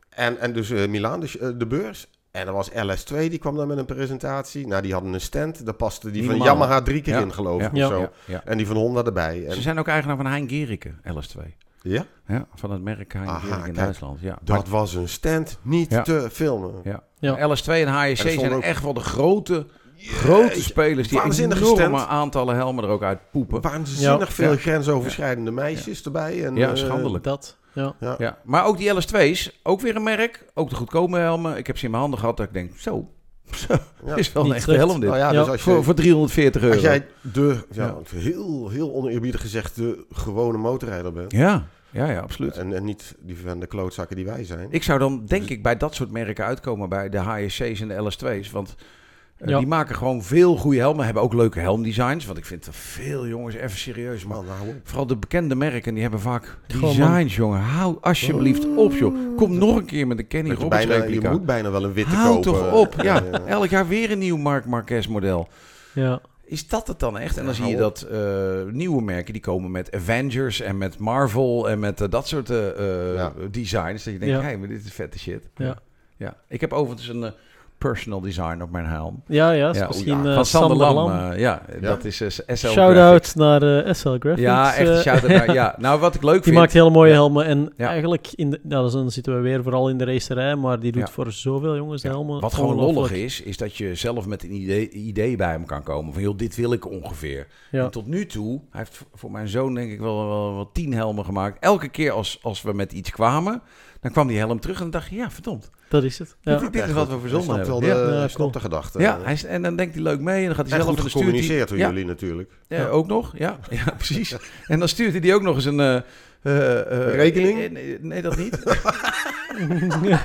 En, en dus eh Milaan, dus, de beurs. En er was LS2, die kwam dan met een presentatie. Nou, die hadden een stand. Daar paste die van. Yamaha drie keer Ja. in, geloof ik. Of zo. En die van Honda erbij. En, Ze zijn ook eigenaar van Hein Gericke, LS2. Ja, Ja, van het merk Hein Aha, Gericke in kijk. Duitsland. Ja. dat was een stand niet Ja. te filmen. Ja. Ja. LS2 en er zijn ook- echt wel de grote, grote spelers die waanzinnige enorme stand. aantallen helmen er ook uit poepen. Waanzinnig Ja. veel Ja. grensoverschrijdende meisjes erbij. En, Ja, eh, schandelijk. Dat, ja. ja. Ja. Maar ook die LS2's, ook weer een merk. Ook de goedkope helmen. Ik heb ze in mijn handen gehad dat ik denk, zo Ja. is wel een echte helm dit. Nou ja, Ja. dus als, voor, je, voor 340 euro. als jij de, ja, Ja. heel, heel oneerbiedig gezegd, de gewone motorrijder bent. Ja, ja, ja, absoluut. En, en niet die van de klootzakken die wij zijn. Ik zou dan denk ik bij dat soort merken uitkomen bij de HSC's en de LS2's. Want Ja. die maken gewoon veel goede helmen. Hebben ook leuke helmdesigns. Want ik vind er veel jongens even serieus. Maar Man, nou, vooral de bekende merken die hebben vaak Gewoon, designs, jongen. Hou alsjeblieft op, joh. Kom nog een keer met de Kenny je, Roberts bijna, je replica. moet bijna wel een witte Hou kopen. toch op. Ja, ja. elk jaar weer een nieuw Marc Marquez model. ja. Is dat het dan echt? En dan Ja, zie je dat eh, nieuwe merken die komen met Avengers en met Marvel en met eh, dat soort eh, eh, Ja. designs. Dat je denkt, Ja. hé, maar dit is vette shit. Ja. ja. Ik heb overigens een eh, personal design op mijn helm. Ja, ja, Ja, misschien ja, eh, Van Sander Lam. Lam. eh, ja, Ja? dat is eh, SL. Shout-out naar SL Graphics. Ja, echt shout-out naar... Ja, nou wat ik leuk Die vind... maakt hele mooie Ja. helmen. En Ja. eigenlijk, in de, dus dan zitten we weer vooral in de racerij, maar die doet Ja. voor zoveel jongens de helmen. Wat gewoon lollig is, is dat je zelf met een idee, idee bij hem kan komen. Van, joh, dit wil ik ongeveer. Ja. En tot nu toe, hij heeft voor mijn zoon denk ik wel, wel, wel tien helmen gemaakt. Elke keer als, als we met iets kwamen, dan kwam die helm terug en dan dacht je, ja, verdomd. Dat is het. Ja. Dit, dit is wat we Hij verzonnen snapt wel hebben. de, Ja, snapt cool. de gedachte. ja hij en dan denkt hij leuk mee en dan gaat hij en zelf goed gecommuniceerd door ja, jullie natuurlijk. Ja, ook nog. Ja, <laughs> ja precies. En dan stuurt hij die ook nog eens een... eh, eh, eh, Rekening? nee, nee, dat niet. <laughs> <laughs>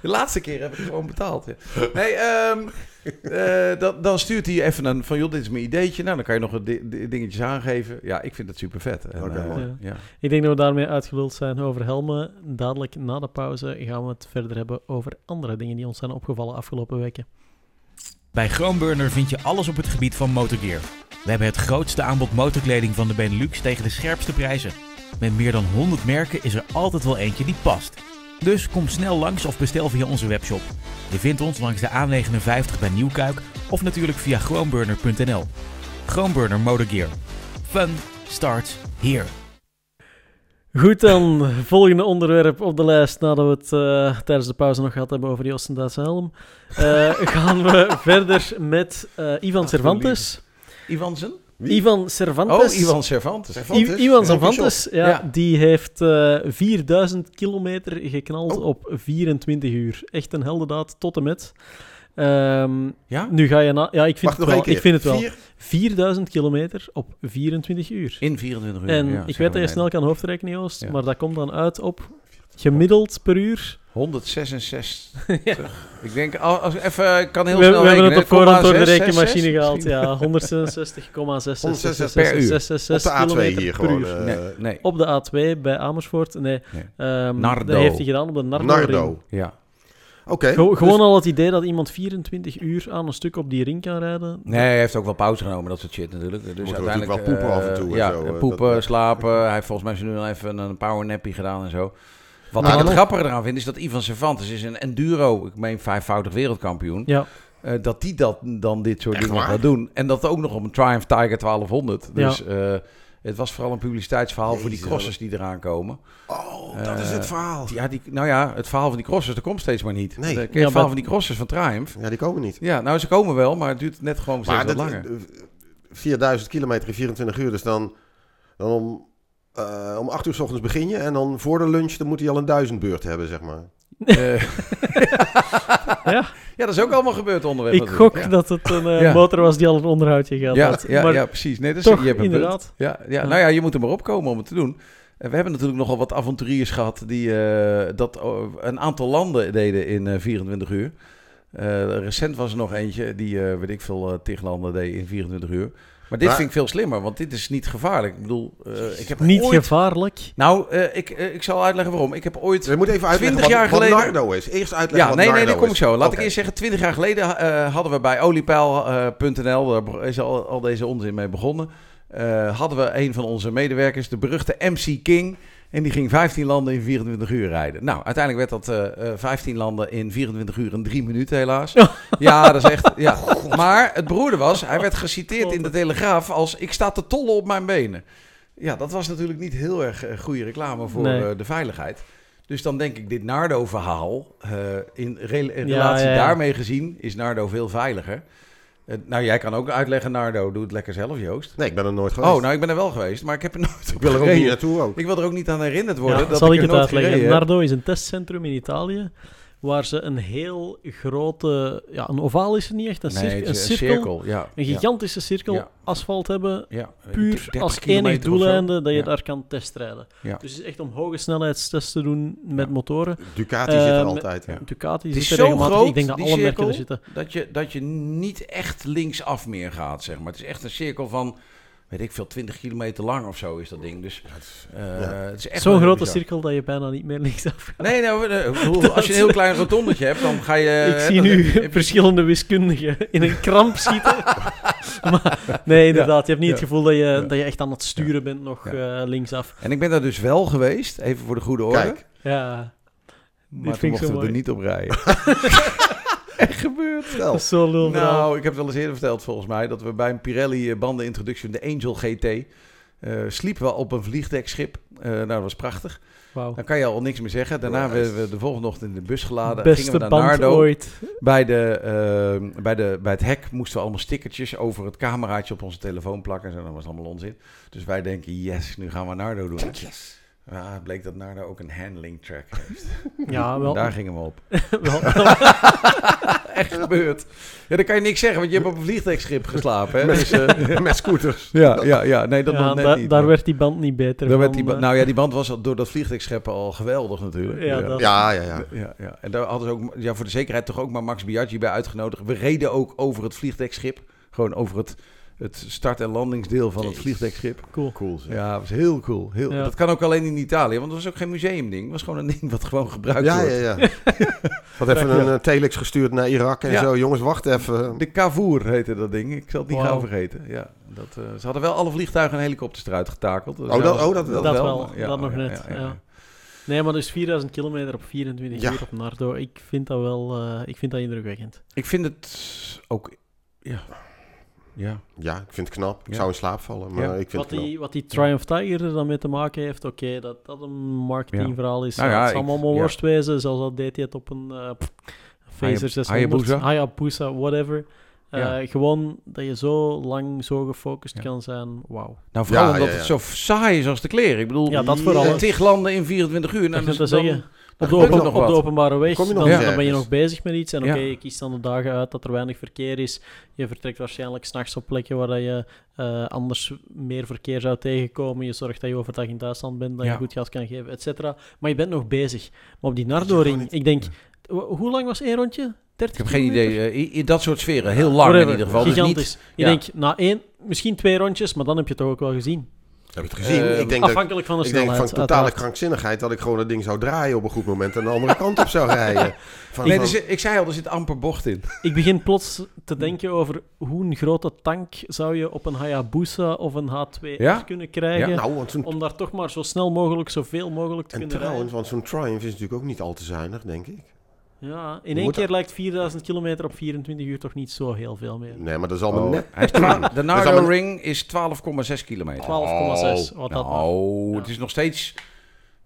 De laatste keer heb ik gewoon betaald. Ja. Nee, ehm, <laughs> eh, dan, dan stuurt hij even een van, joh, dit is mijn ideetje. Nou, dan kan je nog wat di- di- dingetjes aangeven. Ja, ik vind het super vet. En, eh, ja. Ik denk dat we daarmee uitgeluld zijn over helmen. Dadelijk na de pauze gaan we het verder hebben over andere dingen die ons zijn opgevallen afgelopen weken. Bij Groenburner vind je alles op het gebied van motorgear. We hebben het grootste aanbod motorkleding van de Benelux tegen de scherpste prijzen. Met meer dan 100 merken is er altijd wel eentje die past. Dus kom snel langs of bestel via onze webshop. Je vindt ons langs de A59 bij Nieuwkuik of natuurlijk via groenburner.nl. Groenburner Motorgear. Fun starts here. Goed dan, volgende onderwerp op de lijst nadat we het eh, tijdens de pauze nog gehad hebben over die Oostendaatse helm. eh, <laughs> gaan we verder met eh, Ivan Cervantes. Ivansen? Wie? Ivan Cervantes. Oh, Ivan Cervantes. Cervantes? I- Ivan Cervantes, ja, Ja. die heeft eh 4000 kilometer geknald Oh. op 24 uur. Echt een heldendaad tot en met. Ehm, Ja? nu ga je na... Ja, ik vind, Wacht het wel, ik vind het wel. Vier? 4000 kilometer op 24 uur. In 24 uur. En ja, ik weet dat je snel kan hoofdrekenen, Joost, Ja. maar dat komt dan uit op gemiddeld per uur. 166. <laughs> Ik denk, als, even, ik kan heel we, snel we hebben het op voorhand door de 0,666 rekenmachine gehaald. Ja, <laughs> 166,666 per uur. Op de A2 hier gewoon. eh, Nee, nee. Op de A2 bij Amersfoort. Nee. Nee. Nardo. Dat heeft hij gedaan op de Nardo. Nardo. Ja. Oké. Ge- dus- gewoon al het idee dat iemand 24 uur aan een stuk op die ring kan rijden. Nee, hij heeft ook wel pauze genomen, dat soort shit natuurlijk. Dus Moet uiteindelijk natuurlijk wel poepen af en toe en Ja, zo, eh, poepen, dat- slapen. Hij heeft volgens mij nu al even een power nappy gedaan en zo. Wat Nou, ik het grappige eraan vind, is dat Ivan Cervantes is een enduro, ik meen vijfvoudig wereldkampioen. Ja, eh, dat die dat, dan dit soort Echt dingen waar? gaat doen. En dat ook nog op een Triumph Tiger 1200. Dus eh, het was vooral een publiciteitsverhaal voor die crossers die eraan komen. Oh, dat is Eh, het verhaal. Ja, die, nou ja, het verhaal van die crossers, dat komt steeds maar niet. Nee. Ja, het verhaal maar- van die crossers van Triumph? Ja, die komen niet. Ja, nou ze komen wel, maar het duurt net gewoon steeds Maar wat dat, langer. eh, 4000 kilometer in 24 uur, dus dan, dan om, eh, om 8 uur s ochtends begin je en dan voor de lunch dan moet hij al een duizend beurt hebben, zeg maar. Eh, <laughs> Ja. ja, dat is ook allemaal gebeurd onderweg. ik gok ja. dat het een eh, Ja. motor was die al een onderhoudje gehad Ja, had. ja, maar ja, precies. Nee, dat is, toch, je hebt een inderdaad. Ja, ja, Ja. nou ja, je moet er maar opkomen om het te doen. En we hebben natuurlijk nogal wat avonturiers gehad die eh, dat een aantal landen deden in eh, 24 uur. Eh, recent was er nog eentje die, eh, weet ik veel, landen deed in 24 uur. Maar dit Maar- vind ik veel slimmer, want dit is niet gevaarlijk. Ik bedoel, eh, ik heb Niet ooit... gevaarlijk. Nou, eh, ik, ik zal uitleggen waarom. Ik heb ooit... Je moet even uitleggen 20 wat, jaar wat geleden- Nardo is. Eerst uitleggen Ja, wat nee, nee, dat kom ik zo. Laat ik eerst zeggen, 20 jaar geleden eh, hadden we bij oliepeil.nl, daar is al, al deze onzin mee begonnen, eh, hadden we een van onze medewerkers, de beruchte MC King, en die ging 15 landen in 24 uur rijden. Nou, uiteindelijk werd dat eh, eh, 15 landen in 24 uur en 3 minuten helaas. <laughs> Ja, dat is echt, ja. Maar het beroerde was, hij werd geciteerd in de Telegraaf als, ik sta te tollen op mijn benen. Ja, dat was natuurlijk niet heel erg eh, goede reclame voor Nee. eh, de veiligheid. Dus dan denk ik, dit Nardo-verhaal, eh, in, re- in Ja, relatie ja, ja. daarmee gezien, is Nardo veel veiliger. Eh, nou, jij kan ook uitleggen, Nardo, doe het lekker zelf, Joost. Nee, ik ben er nooit geweest. Oh, nou, ik ben er wel geweest, maar ik heb er nooit ik wil er ook niet naartoe ook. Ik wil er ook niet aan herinnerd worden Ja, dat zal ik, ik, er het nooit uitleggen? Nardo is een testcentrum in Italië. Waar ze een heel grote, ja, een ovaal is het niet echt, een, Nee, cir- het een is een cirkel, cirkel, ja. een ja, gigantische cirkel Ja. asfalt hebben, ja. puur 30 als enig doeleinde dat je Ja. daar kan testrijden. Ja. Dus het is echt om hoge snelheidstests te doen met Ja. motoren. Ducati zit er Eh, altijd. ja. Ducati Het is zit er zo regelmatig. groot, Ik denk dat die alle merken er cirkel. zitten. Dat je, dat je niet echt linksaf meer gaat, zeg maar. Het is echt een cirkel van, weet ik veel, 20 kilometer lang of zo is dat ding. Dus eh, Ja. het is echt Zo'n grote bizar. cirkel dat je bijna niet meer linksaf gaat. Nee, nou, eh, bedoel, <laughs> als je een heel klein rotondetje hebt, dan ga je... <laughs> ik eh, zie nu heb verschillende wiskundigen in een kramp schieten. <laughs> maar, nee, inderdaad. Je hebt niet het gevoel dat je, Ja. dat je echt aan het sturen bent nog Ja. eh, linksaf. En ik ben daar dus wel geweest, even voor de goede orde. Kijk, Ja, maar vind toen mochten we er niet op rijden. Echt gebeurd. stel. dat is zo'n lul verhaal. Nou, ik heb het wel eens eerder verteld volgens mij, dat we bij een Pirelli eh, de Angel GT, eh, sliepen we op een vliegdekschip. Eh nou, dat was prachtig. Wauw. Dan kan je al niks meer zeggen. Daarna werden we de volgende ochtend in de bus geladen. Beste gingen we naar band Nardo. ooit. Bij, de, bij, de, bij het hek moesten we allemaal stickertjes over het cameraatje op onze telefoon plakken. En zo, dat was allemaal onzin. Dus wij denken, yes, nu gaan we Nardo doen. Ja, het bleek dat Narda ook een handling track heeft. <laughs> Ja, wel. Daar gingen we op. <laughs> wel <laughs> Echt gebeurd. Ja, dan kan je niks zeggen, want je hebt op een vliegtuigschip geslapen. Hè? Dus, eh, Met scooters. ja, ja, ja, nee, dat ja, nog net da- niet. daar maar- werd die band niet beter daar werd van, die ba- eh. nou ja, die band was al door dat vliegtuigschip al geweldig natuurlijk. Ja, dat- Ja, ja, ja. Ja, ja. En daar hadden ze ook ja, voor de zekerheid toch ook maar Max Biaggi bij uitgenodigd. We reden ook over het vliegtuigschip. Gewoon over het, het start- en landingsdeel van het Jezus. vliegtuigschip. Cool. Cool zeg. Ja, was heel cool. Heel, Ja. Dat kan ook alleen in Italië, want dat was ook geen museumding. Het was gewoon een ding wat gewoon gebruikt Ja, wordt. ja, <laughs> ja. Wat even een eh, telex gestuurd naar Irak en Ja. zo. Jongens, wacht even. De Cavour heette dat ding. Ik zal het niet gauw vergeten. Ja, dat, eh, ze hadden wel alle vliegtuigen en helikopters eruit getakeld. Oh, dat- oh, dat wel. Dat wel, maar- dat nog net, ja. Nee, maar dus 4000 kilometer op 24 Ja. uur op Nardo. Ik vind dat wel eh, ik vind dat indrukwekkend. Ik vind het ook... Ja. Ja. Ja, ik vind het knap. Ik Ja. zou in slaap vallen, maar Ja. ik vind Wat die, wat die Triumph Tiger er dan mee te maken heeft, oké, dat dat een marketingverhaal is. Nou ja, het zal allemaal ja. worst wezen, zelfs al deed hij het op een pff, Phaser Haya- 600, Hayabusa. Hayabusa, whatever. Eh, Ja. Gewoon dat je zo lang zo gefocust Ja. kan zijn, wauw. Nou, vooral Ja, omdat ja, het zo saai is als de kleren. Ik bedoel, Ja, dat vooral. tig landen in 24 uur. Dat Nou, je dus dan- zeggen. dan Op de, open- op de openbare weg, dan, ben je nog bezig met iets. En oké, je kiest dan de dagen uit dat er weinig verkeer is. Je vertrekt waarschijnlijk s'nachts op plekken waar je eh, anders meer verkeer zou tegenkomen. Je zorgt dat je overdag in Duitsland bent, dat je goed gas kan geven, et cetera. Maar je bent nog bezig. Maar op die Nardo-ring, ik denk... ho- Hoe lang was één rondje? 30 Ik heb geen idee. eh, in, dat soort sferen. Heel lang Whatever. in ieder geval. Dus Gigantisch. niet, Je denkt, na één, misschien twee rondjes, maar dan heb je het toch ook wel gezien. Heb je het gezien? Eh, ik denk, dat, Afhankelijk van de ik denk snelheid. van totale uiteraard. krankzinnigheid dat ik gewoon dat ding zou draaien op een goed moment en de andere kant op zou rijden. <laughs> Van, Nee, van- dus, ik zei al, er zit amper bocht in. <laughs> Ik begin plots te denken over hoe een grote tank zou je op een Hayabusa of een H2R Ja? kunnen krijgen. Ja, nou, want Om daar toch maar zo snel mogelijk, zoveel mogelijk te en kunnen trouwens, rijden. want zo'n Triumph is natuurlijk ook niet al te zuinig, denk ik. Ja, in één keer lijkt 4000 kilometer op 24 uur toch niet zo heel veel meer. Nee, maar dat is allemaal Oh, net. hij is <laughs> de Nardo Ring is 12,6 kilometer. 12,6. wat dat nou. Ja. het is nog steeds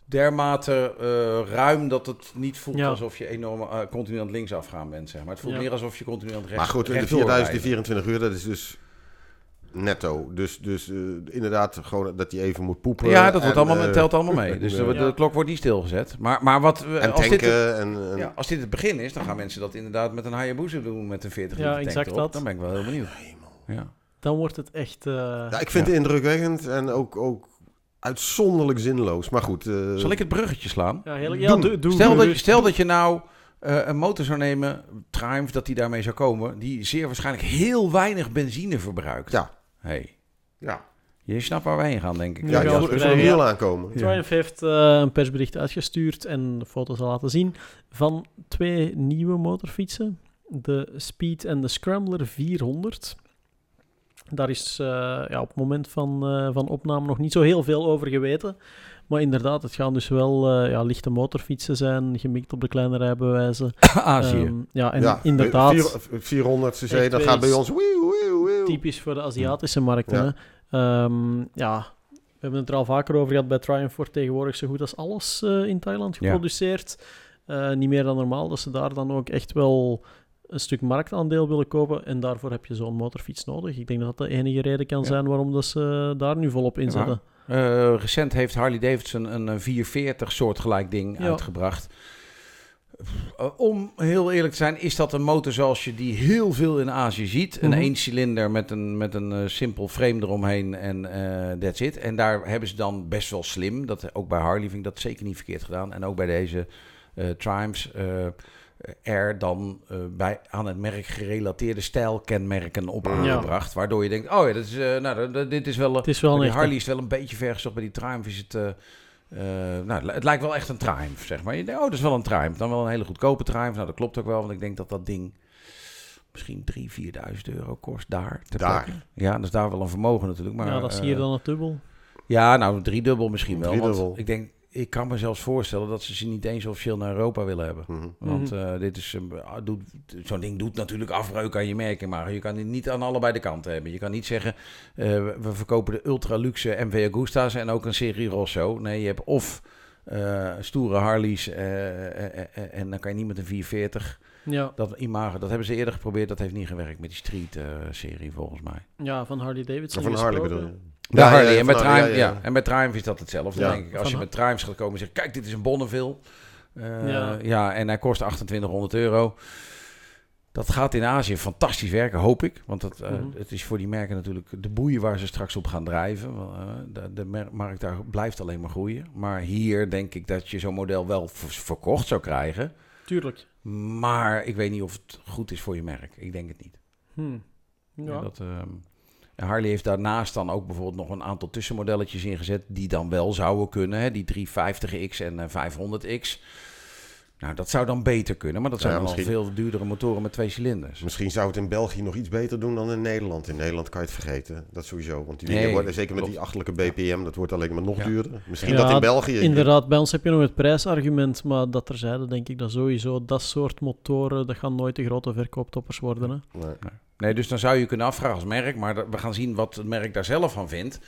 dermate eh, ruim dat het niet voelt Ja. alsof je enorm eh, continu aan het linksaf gaan bent, zeg maar. Het voelt Ja. meer alsof je continu aan het rechts Maar goed, de rechtdoor 4000, die rijdt. 24 uur, dat is dus netto. Dus, dus eh, inderdaad, gewoon dat hij even moet poepen. Ja, dat en, wordt allemaal, eh, telt allemaal mee. Dus <laughs> de, Ja. klok wordt niet stilgezet. Maar, maar wat, we- En als, dit, en... en ja, als dit het begin is, dan gaan mensen dat inderdaad met een Hayabusa doen met een 40 Ja, liter tank exact erop. dat. Dan ben ik wel heel benieuwd. Ja. Dan wordt het echt... eh, ja, ik vind Ja. het indrukwekkend en ook, ook uitzonderlijk zinloos. Maar goed. eh, Zal ik het bruggetje slaan? ja, heel, ja, Doen. doe, doe, Stel doe dat, stel dat je nou eh, een motor zou nemen, Triumph, dat die daarmee zou komen, die zeer waarschijnlijk heel weinig benzine verbruikt. Ja. Hey. Ja, Je snapt waar wij heen gaan, denk ik. Ja, ja, ik ja. wiel aankomen. Triumph heeft eh, een persbericht uitgestuurd en de foto's laten zien van twee nieuwe motorfietsen. De Speed en de Scrambler 400. Daar is eh, ja, op het moment van, eh, van opname nog niet zo heel veel over geweten. Maar inderdaad, het gaan dus wel eh, ja, lichte motorfietsen zijn, gemikt op de kleine rijbewijzen. <coughs> Azië. Ehm, ja, en ja, inderdaad, vier- 400 cc, dat gaat bij ons... typisch voor de Aziatische markten. Ja. Ehm, ja, we hebben het er al vaker over gehad. Bij Triumph wordt tegenwoordig zo goed als alles eh, in Thailand Ja. geproduceerd. Eh, niet meer dan normaal, dat ze daar dan ook echt wel een stuk marktaandeel willen kopen. En daarvoor heb je zo'n motorfiets nodig. Ik denk dat dat de enige reden kan Ja. zijn waarom dat ze daar nu volop inzetten. Eh, recent heeft Harley Davidson een, eh, 440 soortgelijk ding uitgebracht. Eh, om heel eerlijk te zijn, is dat een motor zoals je die heel veel in Azië ziet. Een Mhm. eencilinder met een, met een eh, simpel frame eromheen en eh that's it. En daar hebben ze dan best wel slim, dat, ook bij Harley vind ik dat zeker niet verkeerd gedaan. En ook bij deze eh Triumphs er dan bij aan het merk gerelateerde stijlkenmerken op Ja. aangebracht. Waardoor je denkt, oh ja, dat is, nou, dit is wel... Het is wel een. Harley is wel een beetje ver gezocht. Bij die Triumph is het... eh, nou, het lijkt wel echt een Triumph, zeg maar. Je denkt, oh, dat is wel een Triumph. Dan wel een hele goedkope Triumph. Nou, dat klopt ook wel, want ik denk dat dat ding misschien 3.000, 4.000 euro kost daar. ter Daar. Ja, dat is daar wel een vermogen natuurlijk. Maar, ja, dat zie je eh, dan het dubbel. Ja, nou, driedubbel misschien wel. Driedubbel. Want ik denk, ik kan me zelfs voorstellen dat ze ze niet eens officieel naar Europa willen hebben. Mhm. Want Mhm. eh, dit is, doet, zo'n ding doet natuurlijk afbreuk aan je merken, maar je kan het niet aan allebei de kanten hebben. Je kan niet zeggen, eh, we verkopen de ultra luxe MV Agusta's en ook een serie Rosso. Nee, je hebt of eh, stoere Harleys en dan kan je niet met een 440. Ja. Dat imago, dat hebben ze eerder geprobeerd, dat heeft niet gewerkt met die Street eh, serie volgens mij. ja, van Harley Davidson Van Harley bedoel je? De Ja, ja, Harley. ja, en, met Triumph, ja, ja, ja, ja. en met Triumph is dat hetzelfde, Ja. denk ik. Als je met Triumph gaat komen en zegt, kijk, dit is een Bonneville. Eh, ja. Ja. en hij kost 2800 euro. Dat gaat in Azië fantastisch werken, hoop ik. Want dat, eh, Mhm. het is voor die merken natuurlijk de boeien waar ze straks op gaan drijven. Want, eh, de, de markt daar blijft alleen maar groeien. Maar hier denk ik dat je zo'n model wel verkocht zou krijgen. Tuurlijk. Maar ik weet niet of het goed is voor je merk. Ik denk het niet. Hm. Ja. Ja. dat, ehm, Harley heeft daarnaast dan ook bijvoorbeeld nog een aantal tussenmodelletjes ingezet die dan wel zouden kunnen. Hè? Die 350X en eh, 500X. Nou, dat zou dan beter kunnen, maar dat zijn Ja, wel misschien- veel duurdere motoren met twee cilinders. Misschien zou het in België nog iets beter doen dan in Nederland. In Nederland kan je het vergeten. Dat sowieso. Want die Nee, dingen worden, zeker met die achterlijke BPM, dat wordt alleen maar nog Ja. duurder. Misschien Ja, dat in België. Inderdaad, bij ons heb je nog het prijsargument, maar dat terzijde denk ik dat sowieso dat soort motoren, dat gaan nooit de grote verkooptoppers worden. Hè? Nee. Nee, dus dan zou je kunnen afvragen als merk, maar we gaan zien wat het merk daar zelf van vindt.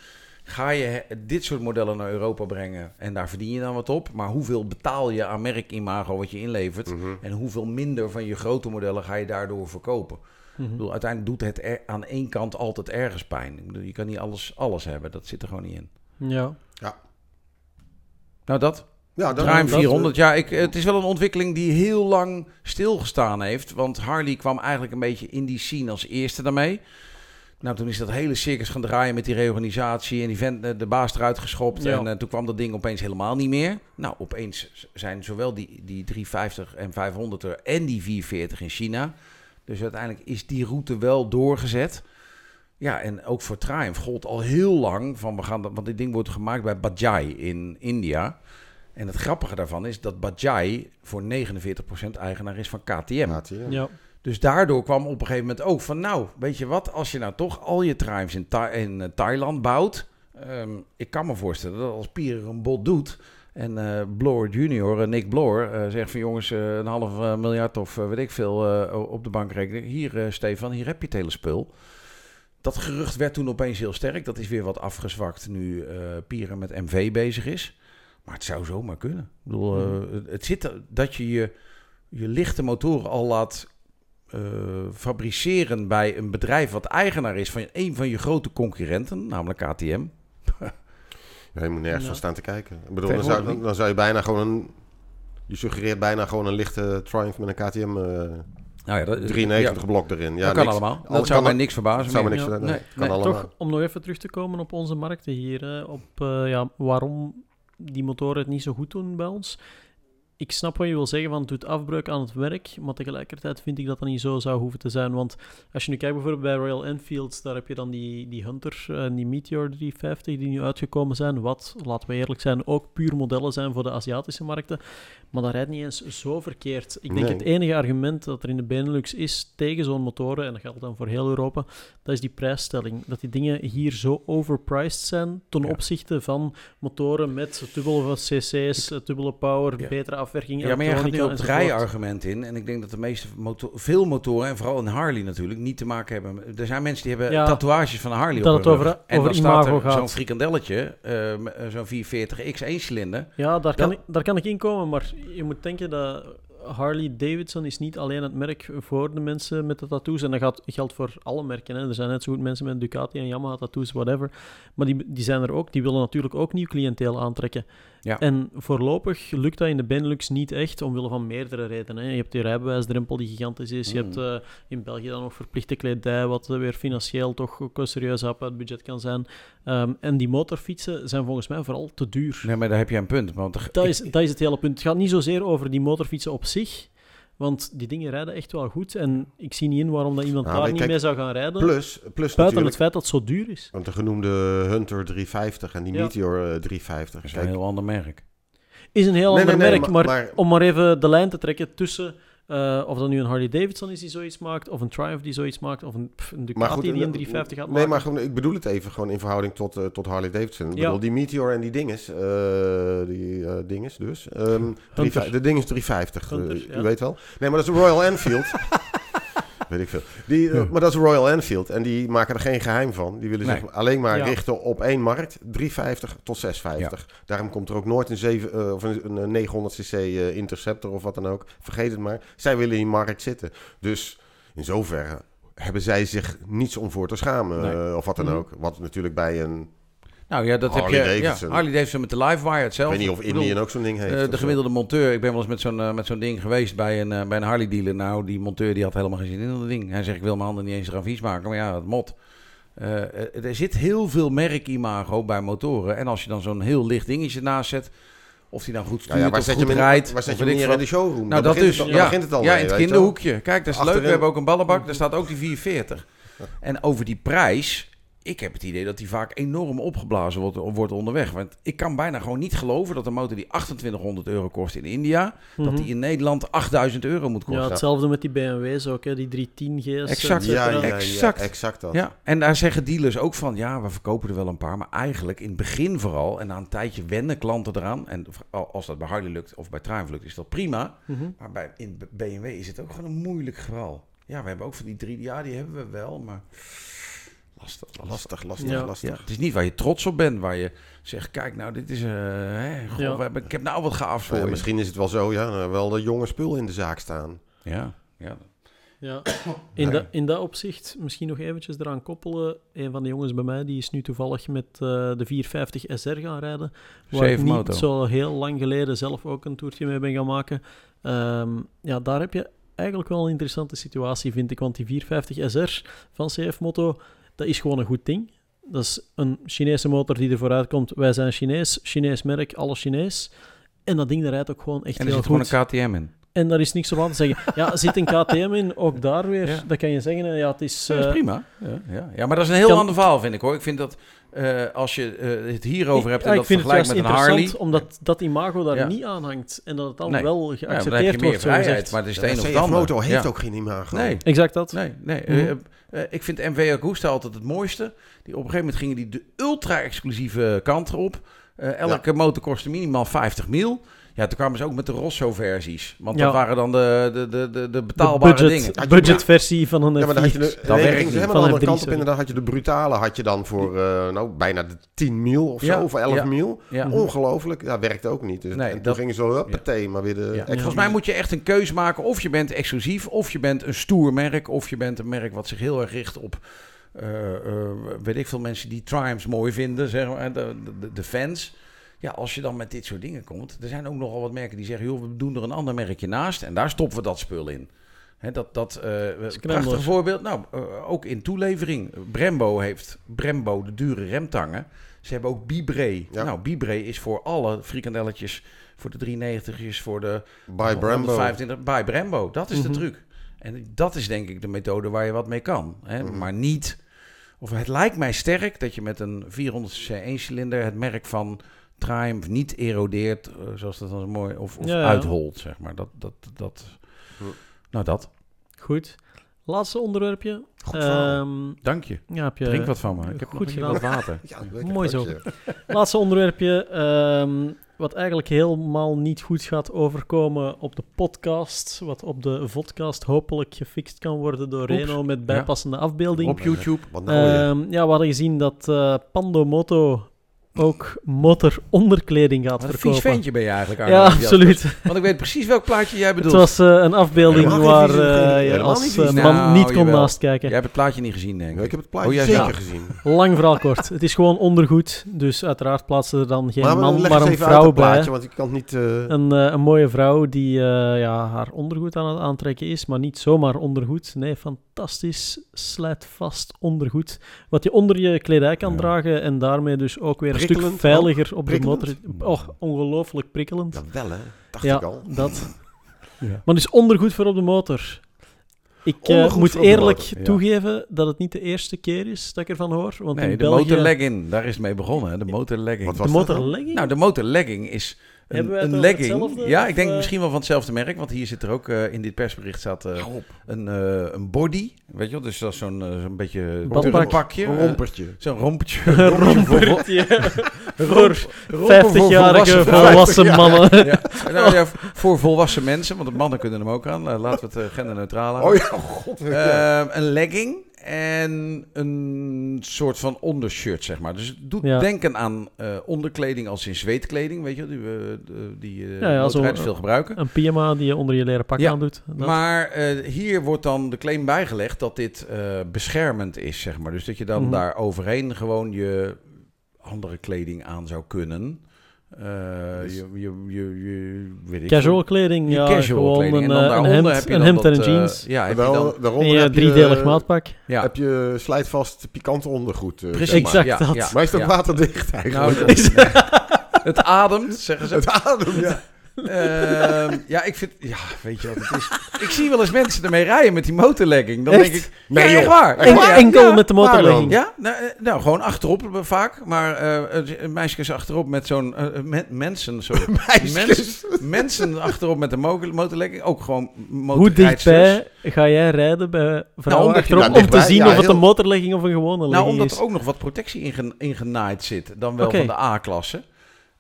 Ga je dit soort modellen naar Europa brengen en daar verdien je dan wat op, maar hoeveel betaal je aan merkimago wat je inlevert? Mhm. En hoeveel minder van je grote modellen ga je daardoor verkopen? Mhm. Ik bedoel, uiteindelijk doet het er, aan één kant altijd ergens pijn. Ik bedoel, je kan niet alles, alles hebben, dat zit er gewoon niet in. Ja. Nou, dat. Ja, dat, Ruim dat- 400. Ja, ik, het is wel een ontwikkeling die heel lang stilgestaan heeft. Want Harley kwam eigenlijk een beetje in die scene als eerste daarmee. Nou, toen is dat hele circus gaan draaien met die reorganisatie. En die vent, eh, de baas eruit geschopt. Ja. En eh, toen kwam dat ding opeens helemaal niet meer. Nou, opeens zijn zowel die, die 350 en 500 er en die 440 in China. Dus uiteindelijk is die route wel doorgezet. Ja, en ook voor Triumph gold al heel lang van we gaan dat, want dit ding wordt gemaakt bij Bajaj in India. En het grappige daarvan is dat Bajaj voor 49% eigenaar is van KTM. Je, ja. Dus daardoor kwam op een gegeven moment ook van, nou, weet je wat, als je nou toch al je Triumphs in, Tha- in eh, Thailand bouwt, ehm, ik kan me voorstellen dat als Pierre een bod doet en Bloor junior, eh, Nick Bloor, eh, zegt van jongens, een half miljard of weet ik veel op de bankrekening. Hier, Stefan, hier heb je het hele spul. Dat gerucht werd toen opeens heel sterk. Dat is weer wat afgezwakt nu Pierre met MV bezig is. Maar het zou zomaar kunnen. Ik bedoel, eh, het- zit dat je, je je lichte motoren al laat eh, fabriceren bij een bedrijf wat eigenaar is van een van je grote concurrenten, namelijk KTM. <laughs> Ja, je moet nergens Ja. van staan te kijken. Ik bedoel, dan zou, dan, zou je bijna gewoon een... Je suggereert bijna gewoon een lichte Triumph met een KTM eh, Nou ja, dat, 93 ja, blok erin. Ja, dat kan niks. allemaal. Alles Dat zou kan- mij niks verbazen. Dat zou niks nee, Nee, kan nee, allemaal. Toch, om nog even terug te komen op onze markten hier, hè, op eh, ja, waarom die motoren het niet zo goed doen bij ons. Ik snap wat je wil zeggen van het doet afbreuk aan het werk, maar tegelijkertijd vind ik dat dat niet zo zou hoeven te zijn. Want als je nu kijkt bijvoorbeeld bij Royal Enfield, daar heb je dan die, die Hunter en die Meteor 350 die nu uitgekomen zijn, wat, laten we eerlijk zijn, ook puur modellen zijn voor de Aziatische markten. Maar dat rijdt niet eens zo verkeerd. Ik denk Nee. het enige argument dat er in de Benelux is tegen zo'n motoren, en dat geldt dan voor heel Europa, dat is die prijsstelling. Dat die dingen hier zo overpriced zijn ten Ja. opzichte van motoren met dubbele cc's, dubbele power, Ja. betere afwerking, Ja, maar jij gaat nu op het rijargument in. En ik denk dat de meeste veel motoren, en vooral in Harley natuurlijk, niet te maken hebben. met- Er zijn mensen die hebben Ja, tatoeages van een Harley dat op het over-. En dan staat er zo'n frikandelletje, eh, zo'n 440 X1 cilinder. Ja, daar kan, Dat- ik, daar kan ik in komen, maar je moet denken dat Harley Davidson is niet alleen het merk voor de mensen met de tattoos. En dat gaat, geldt voor alle merken. Hè. Er zijn net zo goed mensen met Ducati en Yamaha tattoos, whatever. Maar die, die zijn er ook. Die willen natuurlijk ook nieuw cliënteel aantrekken. Ja. En voorlopig lukt dat in de Benelux niet echt, omwille van meerdere redenen. Hè. Je hebt die rijbewijsdrempel die gigantisch is. Je Mm. hebt eh, in België dan nog verplichte kledij, wat eh, weer financieel toch ook een serieus hap uit het budget kan zijn. Ehm, en die motorfietsen zijn volgens mij vooral te duur. Nee, maar daar heb je een punt. Want er- Dat is, dat is het hele punt. Het gaat niet zozeer over die motorfietsen op zich. Want die dingen rijden echt wel goed. En ik zie niet in waarom dat iemand Nou, daar niet kijk, mee zou gaan rijden. Plus, plus buiten natuurlijk... het feit dat het zo duur is. Want de genoemde Hunter 350 en die Ja. Meteor eh, 350. dat is een heel ander merk. Is een heel Nee, ander nee, nee, merk. maar- Maar, maar- om maar even de lijn te trekken tussen... eh, of dat nu een Harley Davidson is die zoiets maakt, of een Triumph die zoiets maakt, of een, pff, een Ducati goed, die eh, een 350 gaat nee, maken. maar gewoon, ik bedoel het even gewoon in verhouding tot, eh, tot Harley Davidson. Ik Ja. bedoel, die Meteor en die dinges, die dinges dus. ehm, drie- de ding is 350, eh, Hunter, u weet wel. Nee, maar dat is een Royal Enfield. <laughs> weet ik veel. Die, eh, maar dat is Royal Enfield en die maken er geen geheim van. Die willen Nee. zich alleen maar Ja. richten op één markt, 350 tot 650. Daarom komt er ook nooit een, 7, eh, of een, een 900cc eh, Interceptor of wat dan ook. Vergeet het maar. Zij willen in die markt zitten. Dus in zoverre hebben zij zich niets om voor te schamen Nee. of wat dan Mhm. ook. Wat natuurlijk bij een Nou ja, dat Harley heb je. Davidson. Ja, Harley Davidson met de Livewire Ik hetzelfde. weet niet of Ik bedoel, Indian ook zo'n ding heeft. eh, of de gemiddelde monteur, ik ben wel eens met zo'n eh, met zo'n ding geweest bij een, eh, bij een Harley dealer. Nou, die monteur die had helemaal geen zin in dat ding. Hij zegt, ik wil mijn handen niet eens eraan vies maken. Maar ja, het mot. Er zit heel veel merkimago bij motoren. En als je dan zo'n heel licht dingetje naast zet, of die dan goed stuurt ja, waar of zet je goed in, rijdt. waar zet je ik in de showroom? Nou, dat begint is, het, ja, daar begint het al ja, mee, in het je kinderhoekje. Kijk, dat is leuk. We hebben ook een ballenbak. Daar staat ook die 440. En over die prijs, ik heb het idee dat die vaak enorm opgeblazen wordt, wordt onderweg. Want ik kan bijna gewoon niet geloven dat een motor die 2800 euro kost in India, dat Mhm. die in Nederland 8000 euro moet Ja, kosten. hetzelfde met die BMW's ook, hè, die 310 GS. Exact. Ja, ja, ja, Exact. exact dat. Ja, en daar zeggen dealers ook van, ja, we verkopen er wel een paar, maar eigenlijk in het begin vooral, en na een tijdje wennen klanten eraan, en als dat bij Harley lukt of bij Triumph lukt, is dat prima. Mhm. Maar bij, in BMW is het ook gewoon een moeilijk geval. Ja, we hebben ook van die drie, ja, die hebben we wel, maar lastig, lastig. Lastig, lastig, Ja. lastig. Ja, het is niet waar je trots op bent, waar je zegt, kijk nou, dit is, eh, hè, goh, Ja. we hebben, ik heb nou wat je. misschien is het wel zo, ja, nou, wel de jonge spul in de zaak staan. Ja, ja. Ja, in, dat in dat opzicht misschien nog eventjes eraan koppelen. Een van de jongens bij mij die is nu toevallig met eh, de 450 SR gaan rijden. Waar ik niet moto. zo heel lang geleden zelf ook een toertje mee ben gaan maken. Ehm, ja, daar heb je eigenlijk wel een interessante situatie, vind ik. Want die 450 SR van CF Moto, dat is gewoon een goed ding. Dat is een Chinese motor die er vooruit komt. Wij zijn Chinees, Chinees merk, alles Chinees. En dat ding rijdt ook gewoon echt En er heel zit gewoon goed. een KTM in. En daar is niks op aan te zeggen. Ja, zit een KTM in, ook daar weer. Ja. Dat kan je zeggen. Ja, het is... Ja, dat is eh, prima. Ja, ja. ja, maar dat is een heel Kan- ander verhaal, vind ik hoor. Ik vind dat eh, als je eh, het hierover hebt en dat vergelijkt met een Harley... interessant, omdat dat imago daar Ja. niet aan hangt. En dat het dan Nee. wel ja, dan heb je geaccepteerd meer wordt, zo vrijheid, gezegd. maar het is Ja, het een de of ander. Moto heeft Ja. ook geen imago. Nee, Exact dat. nee, nee. Mhm. Ik vind MV Augusta altijd het mooiste. Die, op een gegeven moment gingen die de ultra-exclusieve kant op. Eh, elke motor kostte minimaal 50 mil. Ja, toen kwamen ze ook met de Rosso-versies. Want Ja. dat waren dan de, de, de, de, de De betaalbare budget, dingen. Je- budgetversie van een Ja, maar dan had je F4. de, Dat nee, gingen ze niet. helemaal de F3, andere kant op. dan had je de brutale had je dan voor eh, nou, bijna de 10 mil of zo, of 11 ja. mil. Ja. Ongelooflijk. Dat werkte ook niet. Dus, Nee, en toen dat- gingen ze zo, huppatee, maar weer de... Volgens mij moet je echt een keuze maken. Of je bent exclusief, of je bent een stoer merk, of je bent een merk wat zich heel erg richt op, eh, eh, weet ik veel, mensen die Triumphs mooi vinden, zeg maar, de, de, de fans. Ja, als je dan met dit soort dingen komt, er zijn ook nogal wat merken die zeggen, joh, we doen er een ander merkje naast en daar stoppen we dat spul in. Hè, dat, dat, eh prachtig voorbeeld. Nou, eh, ook in toelevering. Brembo heeft Brembo de dure remtangen. Ze hebben ook Bibre. Ja. Nou, Bibre is voor alle frikandelletjes, voor de 390's, voor de By Brembo. 125 bij Brembo. Dat is Mhm. de truc. En dat is denk ik de methode waar je wat mee kan. Hè? Mhm. Maar niet... Of het lijkt mij sterk dat je met een 400cc 1-cilinder het merk van Triumph niet erodeert, eh, zoals dat dan zo mooi, of, of Ja, ja. uitholt, zeg maar. Dat, dat, dat, nou, dat. Goed. Laatste onderwerpje. Goed. Ehm, Dank je. ja, heb je, Drink wat van me. Ik heb goed nog wat water. <laughs> Ja, lekker Mooi zo. <laughs> Laatste onderwerpje. ehm, wat eigenlijk helemaal niet goed gaat overkomen op de podcast. Wat op de vodcast hopelijk gefixt kan worden door Oeps. Reno met bijpassende afbeelding. Op YouTube. Nou? Ehm, ja, we hadden gezien dat eh Pando Ook motoronderkleding gaat Wat een verkopen. vies ventje ben je eigenlijk, Arno, Ja, absoluut. <laughs> Want ik weet precies welk plaatje jij Het bedoelt. was eh, een afbeelding waar eh, geen- je als niet eh, man Nou, niet kon jawel. naast kijken. Jij hebt het plaatje niet gezien, denk Ja, ik. ik heb het plaatje Oh, ja, zeker ja. gezien. Lang verhaal kort. Het is gewoon ondergoed. Dus uiteraard plaatsen er dan geen maar man, maar een vrouw het plaatje, bij. want ik kan het niet... eh, Een, eh, een mooie vrouw die eh, ja, haar ondergoed aan het aantrekken is, maar niet zomaar ondergoed. Nee, fantastisch slijtvast ondergoed. Wat je onder je kledij kan Ja. dragen en daarmee dus ook weer een stuk veiliger op de motor. Oh, ongelooflijk prikkelend. ja, wel hè. Dacht Ja, ik al. dat. <laughs> Ja. Maar dus ondergoed voor op de motor. Ik eh, moet eerlijk motor, ja. toegeven dat het niet de eerste keer is dat ik ervan hoor. Want Nee, in de België... motorlegging, daar is mee begonnen. Hè? De motorlegging. De dat motorlegging? Nou, de motorlegging is een, legging. hetzelfde, Ja, of, ik denk eh? misschien wel van hetzelfde merk. Want hier zit er ook eh, in dit persbericht staat eh, een, eh, een body. Weet je wel? Dus dat is zo'n eh, zo'n beetje pakje. Een rompertje. zo'n rompertje. Een <laughs> rompertje. voor Romper <laughs> voor 50-jarige volwassen mannen. ja. <laughs> Nou, ja, voor volwassen mensen, want de mannen kunnen hem ook aan. Laten we het genderneutraal houden. Oh ja, god. Ehm, een legging en een soort van ondershirt, zeg maar. Dus het doet Ja. denken aan eh, onderkleding als in zweetkleding, weet je, die we die eh Ja, veel gebruiken. Een pyjama die je onder je leren pak Ja, aandoet. Dat. Maar eh, hier wordt dan de claim bijgelegd dat dit beschermend is, zeg maar. Dus dat je dan Mhm. daar overheen gewoon je andere kleding aan zou kunnen. Eh, Dus- je, je, je, je, weet ik Casual kleding, Je ja, casual gewoon kleding. een, En dan eh, een daaronder hemd, heb je een dan hemd en dat, een eh, jeans. ja, heb je Wel, dan, daaronder en je heb je, driedelig maatpak. ja. heb je slijtvast pikante ondergoed. eh, Precies, zeg maar. Exact ja, dat. ja, Maar is ja. waterdicht Nou, eigenlijk? dat- <laughs> het ademt, zeggen ze. het ademt. Ja. <laughs> Ehm, ja, ik vind... Ja, weet je wat het is? Ik zie wel eens mensen ermee rijden met die motorlegging. Dan Echt? denk ik... Nee, ja, echt waar. Echt En- waar? enkel Ja, met de motorlegging. Ja, nou, eh, nou, gewoon achterop vaak. Maar eh uh, meisjes achterop met zo'n... eh, men- mensen, sorry. <laughs> Meisjes. mensen achterop met de mo- motorlegging. Ook gewoon Hoe motorrijdsters. dichtbij ga jij rijden bij vrouwen omdat achterop om te zien ja, of het een motorlegging of een gewone Nou, legging omdat is? er ook nog wat protectie inge- ingenaaid zit. Dan wel van de A-klasse.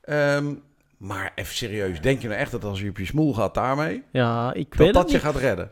Ehm, maar even serieus. Denk je nou echt dat als je op je smoel gaat daarmee... Ja, ik Dat weet dat het je niet. gaat redden?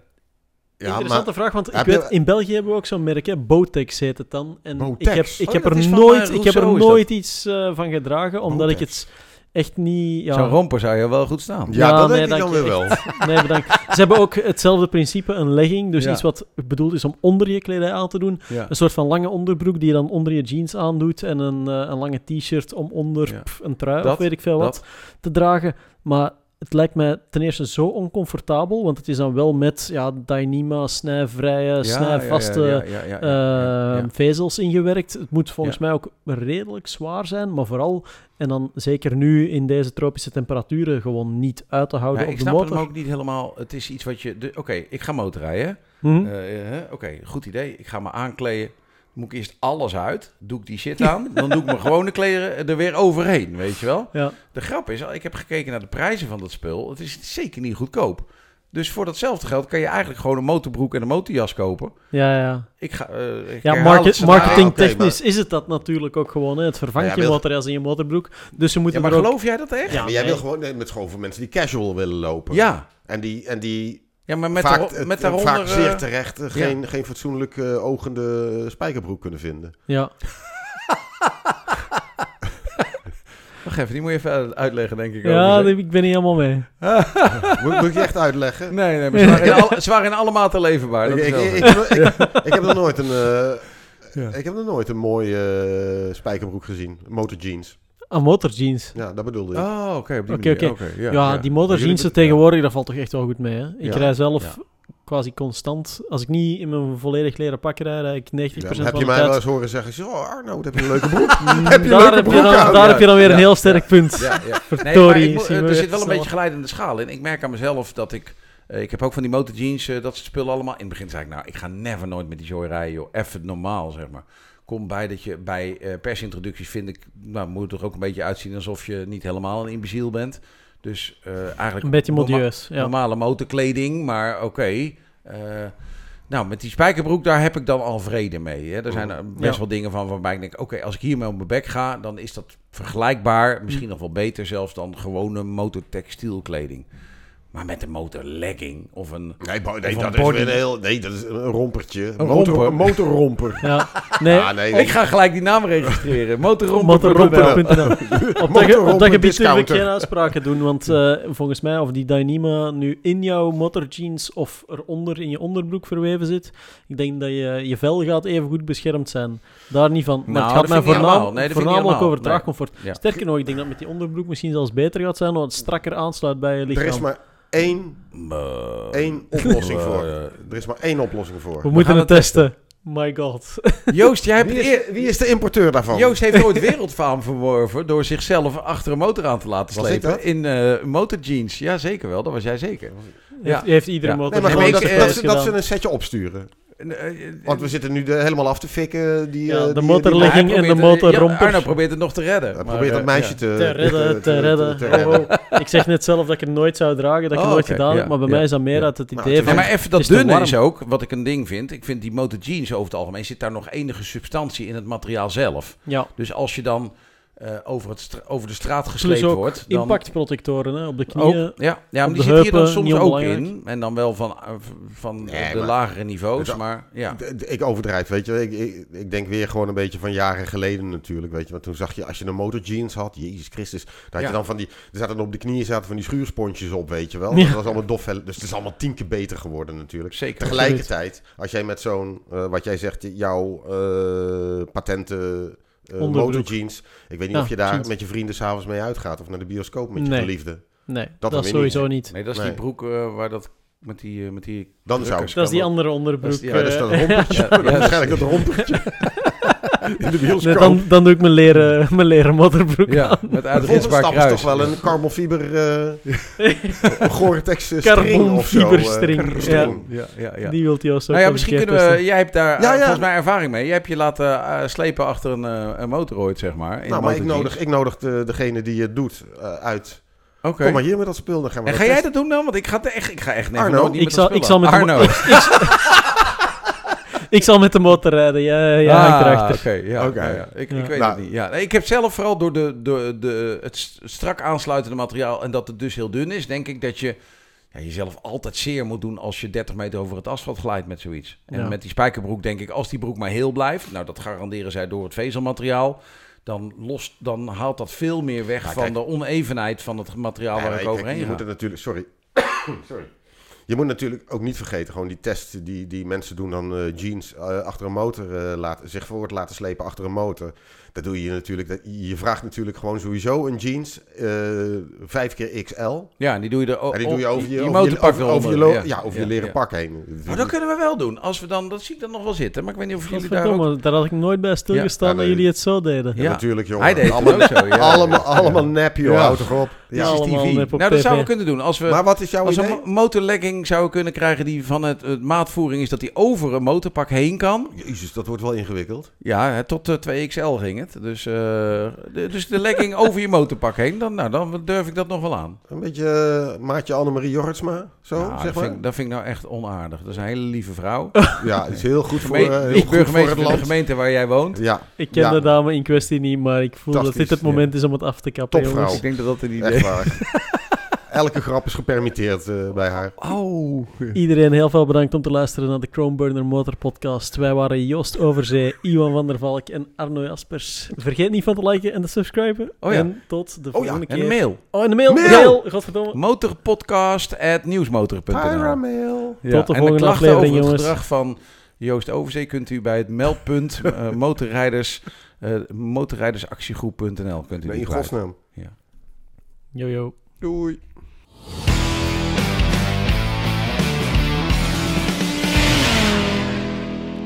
Ja, Interessante maar vraag, want ik heb weet, je- in België hebben we ook zo'n merk, hè? Botex heet het dan. En ik Botex? heb, ik Oh, heb dat er is van, nooit, eh, ik heb er Rousseau is nooit iets eh, van gedragen, omdat ik Botex. het echt niet... Ja, Zo'n romper zou je wel goed staan. ja, Ja, dat nee, denk ik dan weer wel. Nee, bedankt. Ze hebben ook hetzelfde principe, een legging. Dus Ja. iets wat bedoeld is om onder je kledij aan te doen. Ja. Een soort van lange onderbroek die je dan onder je jeans aandoet. En een, eh, een lange t-shirt om onder Ja. pff, een trui Dat, of weet ik veel wat dat. te dragen. Maar het lijkt mij ten eerste zo oncomfortabel. Want het is dan wel met ja, Dyneema, snijvrije, snijvaste eh, vezels ingewerkt. Het moet volgens mij ook redelijk zwaar zijn. Maar vooral, en dan zeker nu in deze tropische temperaturen, gewoon niet uit te houden Ja, op ik de snap motor. hem ook niet helemaal. Het is iets wat je... Oké, ik ga motorrijden. Hm? Eh, eh, Oké, goed idee. Ik ga me aankleden. Moet ik eerst alles uit. Doe ik die shit aan. dan doe ik mijn gewone kleren er weer overheen, weet je wel. Ja. De grap is, ik heb gekeken naar de prijzen van dat spul. Het is zeker niet goedkoop. Dus voor datzelfde geld kan je eigenlijk gewoon een motorbroek en een motorjas kopen. Ja, ja. Ik ga, eh, ik Ja, herhaal market, het scenario. marketing oké, technisch is het dat natuurlijk ook gewoon. Hè. Het vervangt Ja, je wil- motorjas in je motorbroek. Dus ze Ja, moeten maar er ook... geloof jij dat echt? Ja, maar jij wil gewoon nee, met gewoon voor mensen die casual willen lopen. Ja. En die, en die Ja, maar met, vaak, het- met daaronder... vaak zeer eh, terecht eh, geen, geen fatsoenlijk eh, ogende spijkerbroek kunnen vinden. Ja. <laughs> Wacht even, die moet je even uitleggen, denk ik. Ja, ik ben niet helemaal mee. <laughs> Moet, moet ik je echt uitleggen? Nee, nee, maar ze waren in, <laughs> ze waren in alle maten leverbaar. Dat ik, is ik, wel ik, zo. ik, ik- ik heb nog nooit een, eh, Ja. ik heb nog nooit een mooie spijkerbroek gezien. Motorjeans. Ah, motorjeans. Ja, dat bedoelde ik. Oh, oké, op die Oké, manier. oké. Oké, Ja, ja, die ja. motorjeans Jullie- tegenwoordig, dat valt toch echt wel goed mee. Hè? Ik Ja. rij zelf Ja. quasi constant. Als ik niet in mijn volledig leren pak rijd, rijd ik 90% Ja, heb van je mij wel eens horen zeggen, zo, oh Arno, wat heb je een leuke broek? <laughs> Heb je daar leuke heb je dan, aan? daar Ja, heb je dan weer ja. een heel sterk punt. Ja, ja. <laughs> Nee, ik er zit wel een beetje glijdende schaal in. Ik merk aan mezelf dat ik... eh, ik heb ook van die motorjeans, eh, dat soort spullen allemaal. In het begin zei ik, nou, ik ga never nooit met die joy rijden, joh. Even normaal, zeg maar. Kom bij dat je bij eh, persintroducties vind ik... Nou, moet er ook een beetje uitzien alsof je niet helemaal een imbeziel bent. Dus eh, eigenlijk... Een beetje norma- modieus. Ja. Normale motorkleding, maar oké. Eh, nou, met die spijkerbroek, daar heb ik dan al vrede mee. Hè. Er zijn er best Ja. wel dingen van waarbij ik denk... oké, als ik hiermee op mijn bek ga, dan is dat vergelijkbaar. Misschien nog wel beter zelfs dan gewone motortextielkleding. Maar met een motorlegging of een... Nee, bo- Of nee, een dat is weer een heel, nee, dat is een rompertje. Een Motor, romper. Een motorromper. <laughs> Ja. Nee, Ah, nee, Ik ga gelijk die naam registreren. Motorromper.nl. Op <laughs> op dat gebied ik discounter. geen uitspraken doen, want eh, volgens mij of die Dyneema nu in jouw motorjeans of eronder in je onderbroek verweven zit, ik denk dat je, je vel gaat even goed beschermd zijn. Daar niet van. Maar Nou, het dat gaat mij voornaam-. Nee, voornamelijk over draagcomfort. Ja. Sterker nog, ik denk dat met die onderbroek misschien zelfs beter gaat zijn, omdat het strakker aansluit bij je lichaam. Er is maar één, Eh, één <laughs> oplossing voor. Er is maar één oplossing voor. We moeten het testen. My god. <laughs> Joost, jij hebt Wie is, eer- wie is de importeur daarvan? Joost heeft ooit <laughs> wereldfaam verworven door zichzelf achter een motor aan te laten Was ik slepen dat? in eh motorjeans. Ja, zeker wel. Dat was jij zeker. Ja. Heeft, heeft iedere Ja. motor Nee, maar Nee, gewoon maar dat, ik, dat, ze, dat ze een setje opsturen. Eh, eh, Want we zitten nu de, helemaal af te fikken. Die, Ja, eh, de die- hij en de motorromper. Ja, Arno probeert het nog te redden. Hij probeert dat eh, meisje ja. te, te redden, te redden. te redden. Oh, oh. Ik zeg net zelf dat ik het nooit zou dragen, dat ik Oh, het nooit gedaan ja, heb, maar bij ja, mij is dat meer ja. uit het Nou, idee van... Ja, maar even dat dunne is ook, wat ik een ding vind. Ik vind die motorjeans over het algemeen, zit daar nog enige substantie in het materiaal zelf. Ja, Dus als je dan eh, over, het stra- over de straat plus gesleept ook wordt... Dan impactprotectoren hè, op de knieën. Ook, ja, ja maar die de zit hier dan soms ook in. En dan wel van, eh, van Nee, de maar- lagere niveaus, Dus- maar ja. D- d- Ik overdrijf, weet je. Ik, ik, ik denk weer gewoon een beetje van jaren geleden natuurlijk, weet je. Want toen zag je, als je een motorjeans had, Jezus Christus, dan had Ja. je dan van die, er zaten op de knieën zaten van die schuursponsjes op, weet je wel. Ja. Dat was allemaal dof, dus het is allemaal tien keer beter geworden natuurlijk. Zeker. Tegelijkertijd, als jij met zo'n, eh, wat jij zegt, jouw eh, patenten eh, Onderbroek. motorjeans. Ik weet niet Ja, of je daar jeans. met je vrienden s'avonds mee uitgaat of naar de bioscoop met je Nee. geliefde. Nee, dat, sowieso niet. niet. Nee, dat is Nee. die broek eh, waar dat met die, eh, met die Dan zou. Dat is die andere onderbroek. Dat is die- Ja, dat is eh, dat <laughs> rompertje. Ja, ja, Waarschijnlijk het rompertje. <laughs> <laughs> In de bioscoop. nee, dan, dan doe ik mijn leren, <laughs> mijn leren motorbroek Ja, aan. met de volgende uitritsbaar stap is kruis. toch wel een carbonfiber uh, Gore-Tex eh, <laughs> string Carbon of zo. eh, fiberstring, string. Ja, ja, ja. Die wilt hij ook zo Nou ja, misschien kunnen we... testen. Jij hebt daar Ja, eh, ja. volgens mij ervaring mee. Jij hebt je laten eh, slepen achter een, eh, een motor ooit, zeg maar. in Nou, maar ik nodig, ik nodig de, degene die het doet eh, uit. Oké. Kom maar hier met dat spul, dan gaan we En ga jij testen. dat doen dan? Want ik ga, echt, ik ga echt never Arno, ik zal, ik zal met de aan. Ik zal met de motor rijden. Ja, ja Ah, erachter. Oké, ja, Oké. ja, ja. Ik, Ja. ik weet Nou. het niet. Ja. Nee, Ik heb zelf vooral door de, de, de, het strak aansluitende materiaal en dat het dus heel dun is, denk ik dat je ja, jezelf altijd zeer moet doen als je 30 meter over het asfalt glijdt met zoiets. En Ja. met die spijkerbroek denk ik, als die broek maar heel blijft, nou dat garanderen zij door het vezelmateriaal, dan, lost, dan haalt dat veel meer weg Nou, van kijk. de onevenheid van het materiaal Ja, waar ik kijk, overheen je ga. moet het natuurlijk, sorry. <coughs> sorry. Je moet natuurlijk ook niet vergeten, gewoon die test die, die mensen doen dan eh, jeans eh, achter een motor eh, laten, zich voort laten slepen achter een motor. Dat doe je natuurlijk, dat, je vraagt natuurlijk gewoon sowieso een jeans eh 5 keer XL. Ja, en die doe je er o- en die doe je over je, over je, motorpak over, over je, eronder. lo- ja, over je leren ja. pak heen. Maar dat kunnen we wel doen. Als we dan, dat zie ik dan nog wel zitten. Maar ik weet niet of jullie daar ook... Daar had ik nooit bij stilgestaan Ja, dat jullie het zo deden. Ja, Ja. natuurlijk, jongen. Hij deed het allemaal, ook zo. Ja. allemaal, allemaal nep, joh. Ja. Houd toch op. Ja, allemaal TV. nep op Nou, dat zouden we kunnen doen. Als we, Maar wat is jouw als idee? een mo- motorlegging zouden kunnen krijgen die van het, het maatvoering is dat die over een motorpak heen kan. Jezus, dat wordt wel ingewikkeld. Ja, hè, tot eh, 2XL ging het. Dus, eh, de, dus de legging <laughs> over je motorpak heen, dan, nou, dan durf ik dat nog wel aan. Een beetje eh, maatje Annemarie Jorritsma, zo, Nou, zeg dat, maar. vind, ik- dat vind ik nou echt onaardig. Dat is een hele lieve vrouw. <laughs> Ja, het is heel goed voor, Gemeen- heel goed voor burgemeester het van de gemeente waar jij woont. Ja, Ik ken Ja. de dame in kwestie niet, maar ik voel dat dit het moment is om het af te kappen. Topvrouw. Ik denk dat dat een idee waar. <laughs> Elke grap is gepermitteerd eh, bij haar. Oh. Iedereen heel veel bedankt om te luisteren naar de Chromeburner Motor Podcast. Wij waren Joost Overzee, <laughs> Iwan van der Valk en Arno Jaspers. Vergeet niet van te liken en te subscriben. Oh ja. En tot de Oh ja, volgende En keer. een mail. Oh, en de mail. Mail! Mail! Godverdomme. Motorpodcast at nieuwsmotor.nl. Ja, Tot de en volgende klachten aflevering, over het jongens. gedrag van Joost Overzee kunt u bij het meldpunt <laughs> eh, motorrijders, eh motorrijdersactiegroep.nl kunt u Nee, die in. Yo, yo. Doei.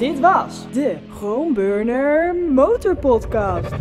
Dit was de Groenburner Motorpodcast.